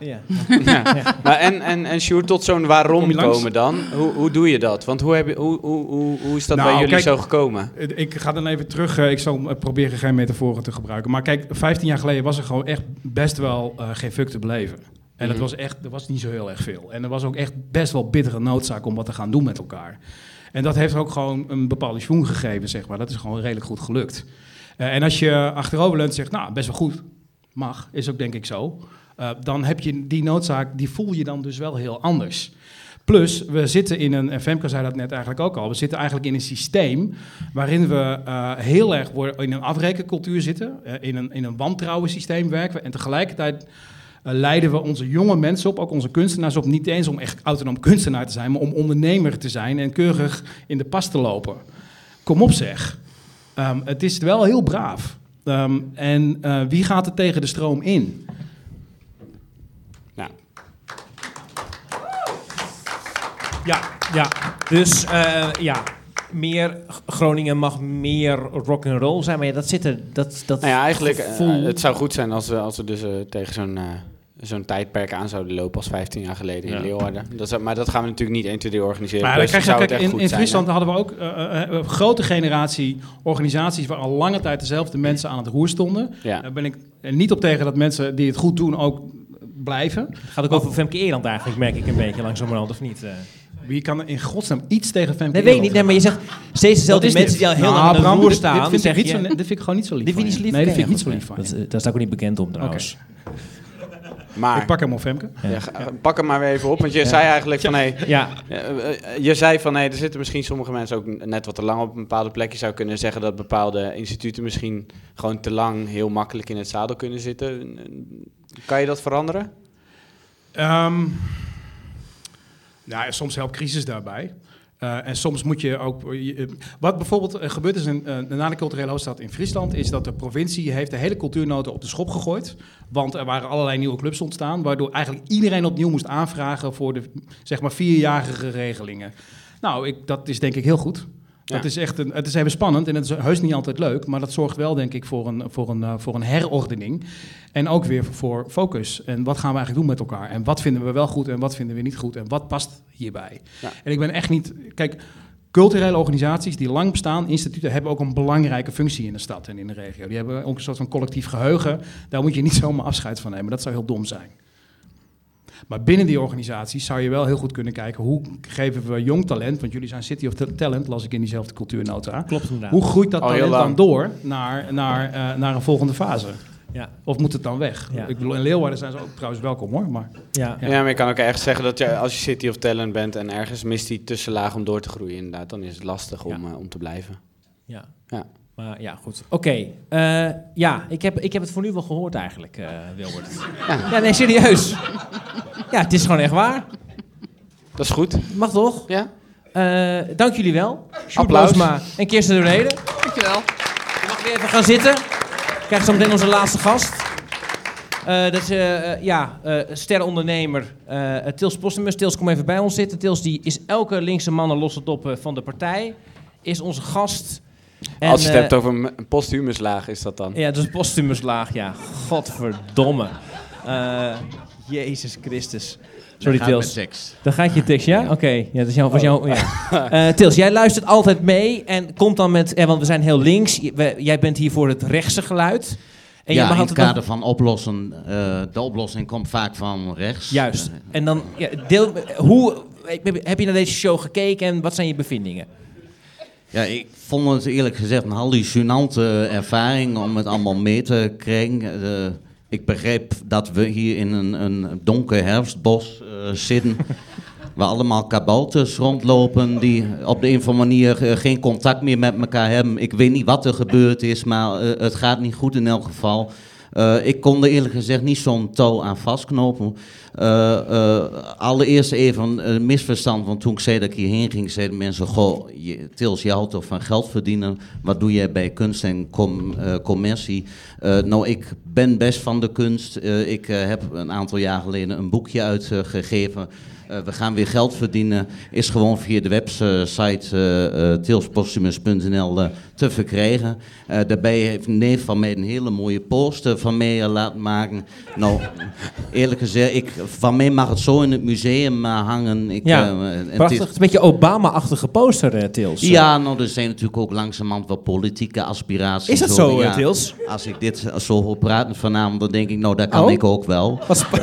Speaker 8: Ja.
Speaker 7: Ja. Maar en, en, en Sjoerd, tot zo'n waarom komen dan? Hoe, hoe doe je dat? Want hoe, heb je, hoe, hoe, hoe, hoe is dat
Speaker 10: Nou,
Speaker 7: bij jullie
Speaker 10: kijk,
Speaker 7: zo gekomen?
Speaker 10: Ik ga dan even terug. eh, Ik zal eh, proberen geen metaforen te gebruiken. Maar kijk, 15 jaar geleden was er gewoon echt best wel eh, geen fuck te beleven. En
Speaker 7: Mhm.
Speaker 10: het was echt, er was niet zo heel erg veel. En er was ook echt best wel bittere noodzaak om wat te gaan doen met elkaar. En dat heeft ook gewoon een bepaalde schwung gegeven, zeg maar. Dat is gewoon redelijk goed gelukt. Eh, en als je achterover leunt zegt, nou, best wel goed. mag, is ook denk ik zo. Uh, dan heb je die noodzaak, die voel je dan dus wel heel anders. Plus, we zitten in een, en Femke zei dat net eigenlijk ook al, we zitten eigenlijk in een systeem waarin we uh, heel erg in een afrekencultuur zitten, uh, in, een, in een wantrouwen systeem werken we, en tegelijkertijd leiden we onze jonge mensen op, ook onze kunstenaars op, niet eens om echt autonoom kunstenaar te zijn, maar om ondernemer te zijn en keurig in de pas te lopen. Kom op zeg. Um, het is wel heel braaf. Um, en wie gaat er tegen de stroom in?
Speaker 8: Ja, ja. Dus uh, ja, meer Groningen mag meer rock and roll zijn, maar ja, dat zit er. Dat, dat
Speaker 7: nou ja, eigenlijk, uh, het zou goed zijn als we, als we dus uh, tegen zo'n uh, zo'n tijdperk aan zouden lopen als 15 jaar geleden ja. in Leeuwarden. Dat is, maar dat gaan we natuurlijk niet 1, 2, 3 organiseren.
Speaker 10: Maar kijk, kijk, in, in Friesland zijn, hadden we ook een grote generatie organisaties waar al lange tijd dezelfde mensen aan het roer stonden.
Speaker 7: Ja.
Speaker 10: Daar ben ik niet op tegen dat mensen die het goed doen ook blijven.
Speaker 8: Het gaat ook over Femke Eerland eigenlijk, merk ik een beetje langzamerhand, of niet?
Speaker 10: Wie kan er in godsnaam iets tegen Femke
Speaker 8: Nee, weet ik niet. Nee, maar je zegt steeds dezelfde mensen die al heel nou, lang aan de roer staan.
Speaker 10: Dit, dit,
Speaker 8: zeg
Speaker 10: vind
Speaker 8: je,
Speaker 10: zo, dit vind ik gewoon niet zo lief
Speaker 8: Dit vind je niet zo lief?
Speaker 10: Nee, dat vind ik niet zo lief van
Speaker 8: nee. Dat, daar sta ik ook niet bekend om trouwens.
Speaker 7: Maar,
Speaker 10: Ik pak hem op Femke.
Speaker 7: Ja, pak hem maar weer even op, want je zei eigenlijk van... Hey,
Speaker 8: Ja,
Speaker 7: eh, je zei van, hey, er zitten misschien sommige mensen ook net wat te lang op een bepaalde plek. Je zou kunnen zeggen dat bepaalde instituten misschien gewoon te lang heel makkelijk in het zadel kunnen zitten. Kan je dat veranderen?
Speaker 10: Um, nou, soms helpt crisis daarbij. Uh, en soms moet je ook. Je, wat bijvoorbeeld uh, gebeurd is in, na de culturele hoofdstad in Friesland, is dat de provincie heeft de hele cultuurnoten op de schop gegooid. Want er waren allerlei nieuwe clubs ontstaan, waardoor eigenlijk iedereen opnieuw moest aanvragen voor de zeg maar vierjarige regelingen. Nou, ik, dat is denk ik heel goed.
Speaker 7: Ja.
Speaker 10: Dat is echt een, het is even spannend en het is heus niet altijd leuk, maar dat zorgt wel, denk ik, voor een, voor een, uh, voor een herordening. En ook weer voor focus. En wat gaan we eigenlijk doen met elkaar? En wat vinden we wel goed en wat vinden we niet goed? En wat past hierbij?
Speaker 7: Ja.
Speaker 10: En ik ben echt niet. Kijk, culturele organisaties die lang bestaan, instituten, hebben ook een belangrijke functie in de stad en in de regio. Die hebben ook een soort van collectief geheugen. Daar moet je niet zomaar afscheid van nemen. Dat zou heel dom zijn. Maar binnen die organisaties zou je wel heel goed kunnen kijken hoe geven we jong talent, want jullie zijn City of Talent, las ik in diezelfde cultuurnota.
Speaker 8: klopt inderdaad.
Speaker 10: Hoe groeit dat talent dan door naar, naar, uh, naar een volgende fase?
Speaker 8: Ja.
Speaker 10: Of moet het dan weg?
Speaker 8: Ja.
Speaker 10: Ik bedoel, in Leeuwarden zijn ze ook trouwens welkom hoor. Maar
Speaker 8: Ja.
Speaker 7: Ja. maar je kan ook echt zeggen dat je, als je City of Talent bent en ergens mist die tussenlaag om door te groeien, inderdaad, dan is het lastig om, uh, om te blijven.
Speaker 8: Ja.
Speaker 7: Ja.
Speaker 8: Maar ja, goed. Oké. eh, ja, ik heb, ik heb het voor nu wel gehoord eigenlijk, eh Wilbert. Ja. nee, serieus. Ja, het is gewoon echt waar.
Speaker 7: Dat is goed.
Speaker 8: Mag toch?
Speaker 7: Ja?
Speaker 8: Eh, dank jullie wel. Sjoerd
Speaker 7: Applaus.
Speaker 8: Loosma en Kirsten de Reden.
Speaker 11: Dankjewel.
Speaker 8: Je mag weer even gaan zitten. Krijg zo meteen onze laatste gast. Eh, dat is, ja, eh sterrenondernemer eh, Tils Postumus. Tils, kom even bij ons zitten. Tils die is elke linkse man en losse top eh, van de partij. Is onze gast. En,
Speaker 7: als je het
Speaker 8: eh,
Speaker 7: hebt over een- een posthumuslaag, is dat dan?
Speaker 8: Ja, dat is postumuslaag, ja. Godverdomme. Eh, Jezus Christus. Sorry,
Speaker 12: gaat
Speaker 8: Tils. Dan gaat je tekst, ja? Oké, ja, dat is jouw... Was jouw
Speaker 12: Oh.
Speaker 8: ja. Eh, Tils, jij luistert altijd mee en komt dan met... Eh, want we zijn heel links. We- jij bent hier voor het rechtse geluid. En
Speaker 12: ja, in het kader van oplossen. eh, de oplossing komt vaak van rechts.
Speaker 8: Juist. En dan, ja, deel, hoe, heb je naar deze show gekeken en wat zijn je bevindingen?
Speaker 12: Ja, ik vond het eerlijk gezegd een hallucinante ervaring om het allemaal mee te krijgen. Eh, ik begreep dat we hier in een, een donker herfstbos eh, zitten. Waar allemaal kabouters rondlopen die op de een of andere manier eh, geen contact meer met elkaar hebben. Ik weet niet wat er gebeurd is, maar het gaat niet goed in elk geval. Ik kon er eerlijk gezegd niet zo'n touw aan vastknopen. Eh, eh, allereerst even een misverstand, want toen ik zei dat ik hierheen ging, zeiden mensen: Goh, je, Tils, je houdt toch van geld verdienen? Wat doe jij bij kunst en eh, commercie? Nou, ik ben best van de kunst. Ik heb een aantal jaar geleden een boekje uitgegeven. Eh, we gaan weer geld verdienen. Is gewoon via de website uh, te verkrijgen. Daarbij heeft een neef van mij een hele mooie poster van mij laten maken. Nou, eerlijk gezegd, ik, van mij mag het zo in het museum hangen. Ik,
Speaker 8: Ja, prachtig.
Speaker 12: is-
Speaker 8: Het is een beetje Obama-achtige poster, Tils.
Speaker 12: ja, nou, er zijn natuurlijk ook langzamerhand wel politieke aspiraties.
Speaker 8: Is dat zo,
Speaker 12: Ja,
Speaker 8: Tils?
Speaker 12: Als ik dit zo hoor praten vanavond, dan denk ik, nou, dat kan
Speaker 8: Oh.
Speaker 12: ik ook wel.
Speaker 8: Wat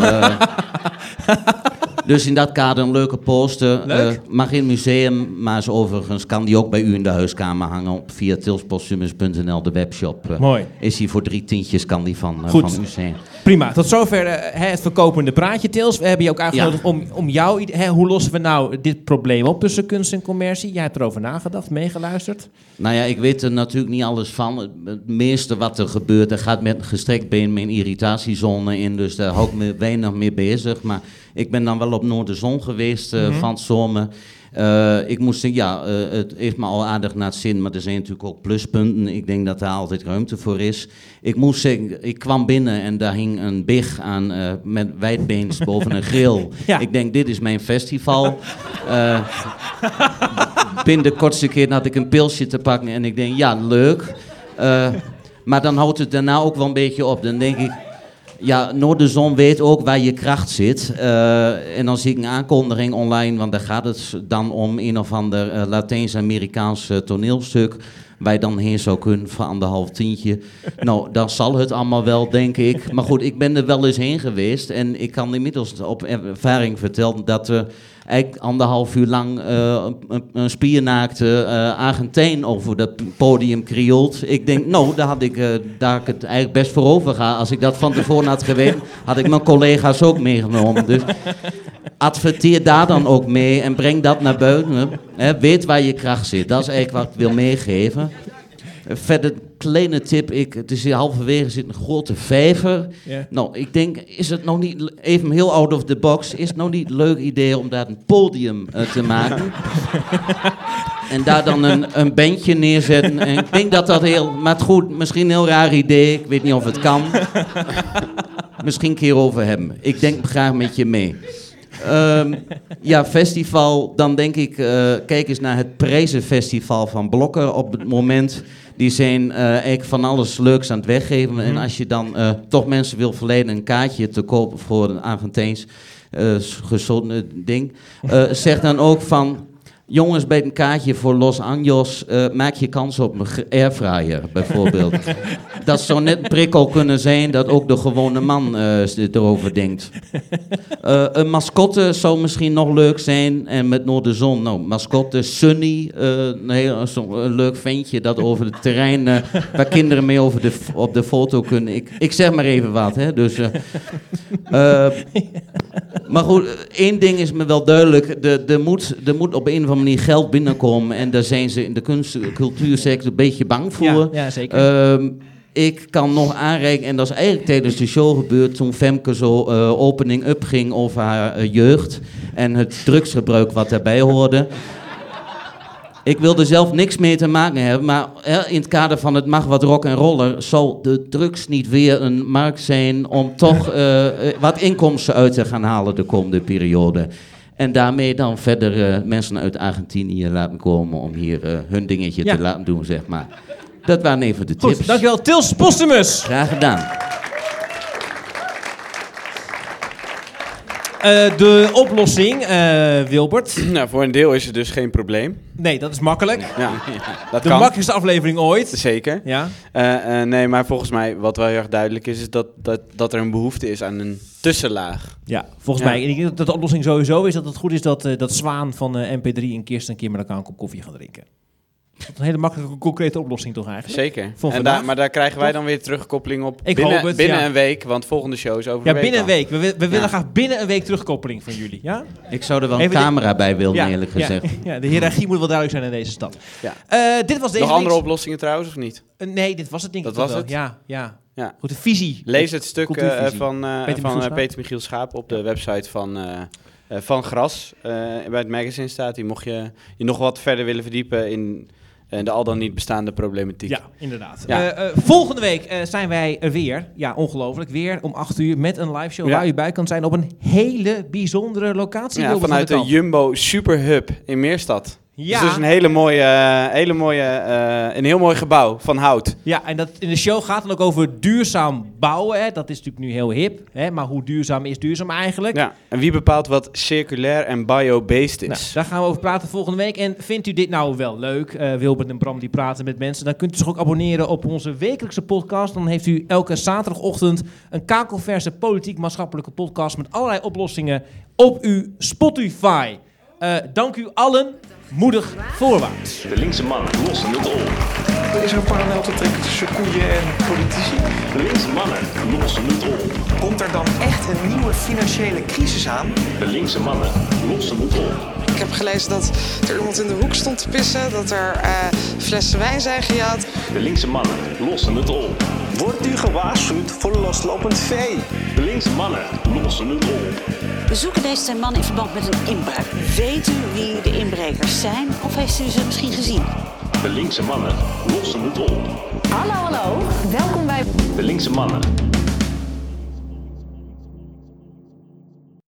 Speaker 12: Dus in dat kader een leuke poster.
Speaker 8: Leuk.
Speaker 12: Eh, mag in het museum, maar is overigens kan die ook bij u in de huiskamer hangen op via tilspostumus.nl, de webshop. Eh,
Speaker 8: Mooi.
Speaker 12: Is die voor drie tientjes, kan die van, eh,
Speaker 8: Goed.
Speaker 12: van u zijn.
Speaker 8: Prima, tot zover het verkopende praatje, Tils. We hebben je ook uitgenodigd om, om jouw idee... Hè, hoe lossen we nou dit probleem op tussen kunst en commercie? Jij hebt erover nagedacht, meegeluisterd.
Speaker 12: Nou ja, ik weet er natuurlijk niet alles van. Het, meeste wat er gebeurt, er gaat met een gestrekt been mijn irritatiezone in. Dus daar hou ik me weinig mee bezig. Maar ik ben dan wel op Noorderzon geweest eh,
Speaker 8: Mhm.
Speaker 12: van het zomer. Eh, ik moest zeggen, ja, eh, het heeft me al aardig naar het zin, maar er zijn natuurlijk ook pluspunten. Ik denk dat daar altijd ruimte voor is. Ik moest zeggen, ik kwam binnen en daar hing een big aan met wijdbeens boven een grill.
Speaker 8: Ja.
Speaker 12: Ik denk, dit is mijn festival. Binnen de kortste keer had ik een pilsje te pakken en ik denk, ja, leuk. Maar dan houdt het daarna ook wel een beetje op. Dan denk ik, ja, Noorderzon weet ook waar je kracht zit. Eh, en dan zie ik een aankondiging online, want daar gaat het dan om een of ander eh, Latijns-Amerikaans eh, toneelstuk. Waar je dan heen zou kunnen voor anderhalf tientje. Nou, dan zal het allemaal wel, denk ik. Maar goed, ik ben er wel eens heen geweest. En ik kan inmiddels op ervaring vertellen dat er eigenlijk anderhalf uur lang eh, een, spiernaakte eh Argentijn over dat podium krioelt. Ik denk, nou, daar had ik, eh, daar ik het eigenlijk best voor over ga. Als ik dat van tevoren had geweten, had ik mijn collega's ook meegenomen. Dus adverteer daar dan ook mee en breng dat naar buiten. Hè. Weet waar je kracht zit. Dat is eigenlijk wat ik wil meegeven. Verder, kleine tip. Ik, het is hier halverwege zit een grote vijver. Nou, ik denk, is het nog niet, even heel out of the box, is het nog niet een leuk idee om daar een podium eh, te maken? en daar dan een, een bandje neerzetten. En ik denk dat dat heel, maar goed, misschien een heel raar idee. Ik weet niet of het kan. misschien een keer over hebben. Ik denk graag met je mee. Ehm, ja, festival. Dan denk ik, eh, kijk eens naar het prijzenfestival van Blokker op het moment. Die zijn eigenlijk van alles leuks aan het weggeven. En als je dan eh, toch mensen wil verleiden een kaartje te kopen voor een Argentijns eh gezond eh, ding. zeg dan ook van... Jongens, bij een kaartje voor Los Angeles eh, maak je kans op een airfryer, bijvoorbeeld. dat zou net een prikkel kunnen zijn dat ook de gewone man eh, erover denkt. Eh, een mascotte zou misschien nog leuk zijn. En met Noorderzon, nou, mascotte Sunny. een, heel, een leuk ventje dat over het terrein... waar kinderen mee over de, op de foto kunnen. Ik, ik zeg maar even wat, hè. Dus, maar goed, één ding is me wel duidelijk. Er er moet, er moet op een of andere manier geld binnenkomen. En daar zijn ze in de kunst- en cultuursector een beetje bang voor.
Speaker 8: Ja, ja, zeker.
Speaker 12: Ehm, ik kan nog aanreiken, en dat is eigenlijk tijdens de show gebeurd... toen Femke zo eh, opening up ging over haar eh, jeugd... en het drugsgebruik wat daarbij hoorde... Ik wil er zelf niks mee te maken hebben, maar hè, in het kader van het mag wat rock en roller zal de drugs niet weer een markt zijn om toch eh, wat inkomsten uit te gaan halen de komende periode. En daarmee dan verder eh, mensen uit Argentinië laten komen om hier eh, hun dingetje
Speaker 8: Ja.
Speaker 12: te laten doen, zeg maar. Dat waren even de tips.
Speaker 8: Goed, dankjewel. Tils Postumus.
Speaker 12: Graag gedaan.
Speaker 8: Eh, de oplossing, eh, Wilbert.
Speaker 7: Nou, voor een deel is het dus geen probleem.
Speaker 8: Nee, dat is makkelijk.
Speaker 7: Ja, dat
Speaker 8: de
Speaker 7: kan.
Speaker 8: makkelijkste aflevering ooit.
Speaker 7: Zeker.
Speaker 8: Ja.
Speaker 7: Eh, nee, maar volgens mij, wat wel heel erg duidelijk is, is dat, dat, dat er een behoefte is aan een tussenlaag.
Speaker 8: Ja, volgens
Speaker 7: Ja.
Speaker 8: mij. Ik denk dat de oplossing sowieso is dat het goed is dat, dat Zwaan van eh, MP3 en Kirsten een keer met elkaar een kop koffie gaan drinken. Een hele makkelijke, concrete oplossing toch eigenlijk?
Speaker 7: Zeker. En daar, maar daar krijgen wij dan weer terugkoppeling op
Speaker 8: Ik
Speaker 7: binnen,
Speaker 8: hoop het,
Speaker 7: binnen
Speaker 8: ja.
Speaker 7: een week, want volgende show is over
Speaker 8: Ja,
Speaker 7: een week
Speaker 8: binnen een week. We, we willen
Speaker 7: Ja.
Speaker 8: graag binnen een week terugkoppeling van jullie. Ja?
Speaker 12: Ik zou er wel een
Speaker 8: Even de-
Speaker 12: camera bij willen,
Speaker 8: Ja,
Speaker 12: eerlijk gezegd.
Speaker 8: Ja, de hiërarchie moet wel duidelijk zijn in deze stad.
Speaker 7: Ja.
Speaker 8: Eh, dit was deze
Speaker 7: Nog andere oplossingen trouwens, of niet?
Speaker 8: Eh, nee, dit was het denk ik
Speaker 7: Dat was
Speaker 8: wel.
Speaker 7: het?
Speaker 8: Ja, ja.
Speaker 7: Ja.
Speaker 8: Goed, de visie.
Speaker 7: Lees het stuk eh, van, eh,
Speaker 8: Peter
Speaker 7: van
Speaker 8: Michiel Schaap.
Speaker 7: Peter Michiel Schaap op de website van, eh, eh, van Gras. eh, bij het magazine staat die. Mocht je je nog wat verder willen verdiepen in de al dan niet bestaande problematiek.
Speaker 8: Ja, inderdaad.
Speaker 7: Ja.
Speaker 8: Eh, eh, volgende week eh, zijn wij er weer. Ja, ongelooflijk. Weer om 8 uur met een live show
Speaker 7: Ja.
Speaker 8: waar u bij kan zijn op een hele bijzondere locatie.
Speaker 7: Ja, vanuit de
Speaker 8: Kamp.
Speaker 7: Jumbo Superhub in Meerstad.
Speaker 8: Ja.
Speaker 7: Dus, dus een hele mooie, eh, hele mooie eh, een heel mooi gebouw van hout.
Speaker 8: Ja, en dat, in de show gaat het ook over duurzaam bouwen. Hè. Dat is natuurlijk nu heel hip. Hè. Maar hoe duurzaam is duurzaam eigenlijk?
Speaker 7: Ja. En wie bepaalt wat circulair en bio-based is?
Speaker 8: Nou, daar gaan we over praten volgende week. En vindt u dit nou wel leuk? Eh, Wilbert en Bram die praten met mensen. Dan kunt u zich ook abonneren op onze wekelijkse podcast. Dan heeft u elke zaterdagochtend een kakelverse politiek-maatschappelijke podcast met allerlei oplossingen op uw Spotify. Dank u allen. Moedig voorwaarts.
Speaker 2: De linkse mannen lossen het op.
Speaker 3: Is er een parallel te trekken tussen koeien en politici?
Speaker 2: De linkse mannen lossen het op.
Speaker 13: Komt er dan echt een nieuwe financiële crisis aan?
Speaker 2: De linkse mannen lossen het op.
Speaker 4: Ik heb gelezen dat er iemand in de hoek stond te pissen, dat er eh, flessen wijn zijn gejat.
Speaker 2: De linkse mannen lossen het op.
Speaker 5: Wordt u gewaarschuwd voor loslopend vee?
Speaker 2: De linkse mannen lossen het op.
Speaker 6: We zoeken deze twee mannen in verband met een inbraak. Weet u wie de inbrekers zijn of heeft u ze misschien gezien?
Speaker 2: De linkse mannen lossen het op.
Speaker 14: Hallo, hallo. Welkom bij
Speaker 2: De linkse mannen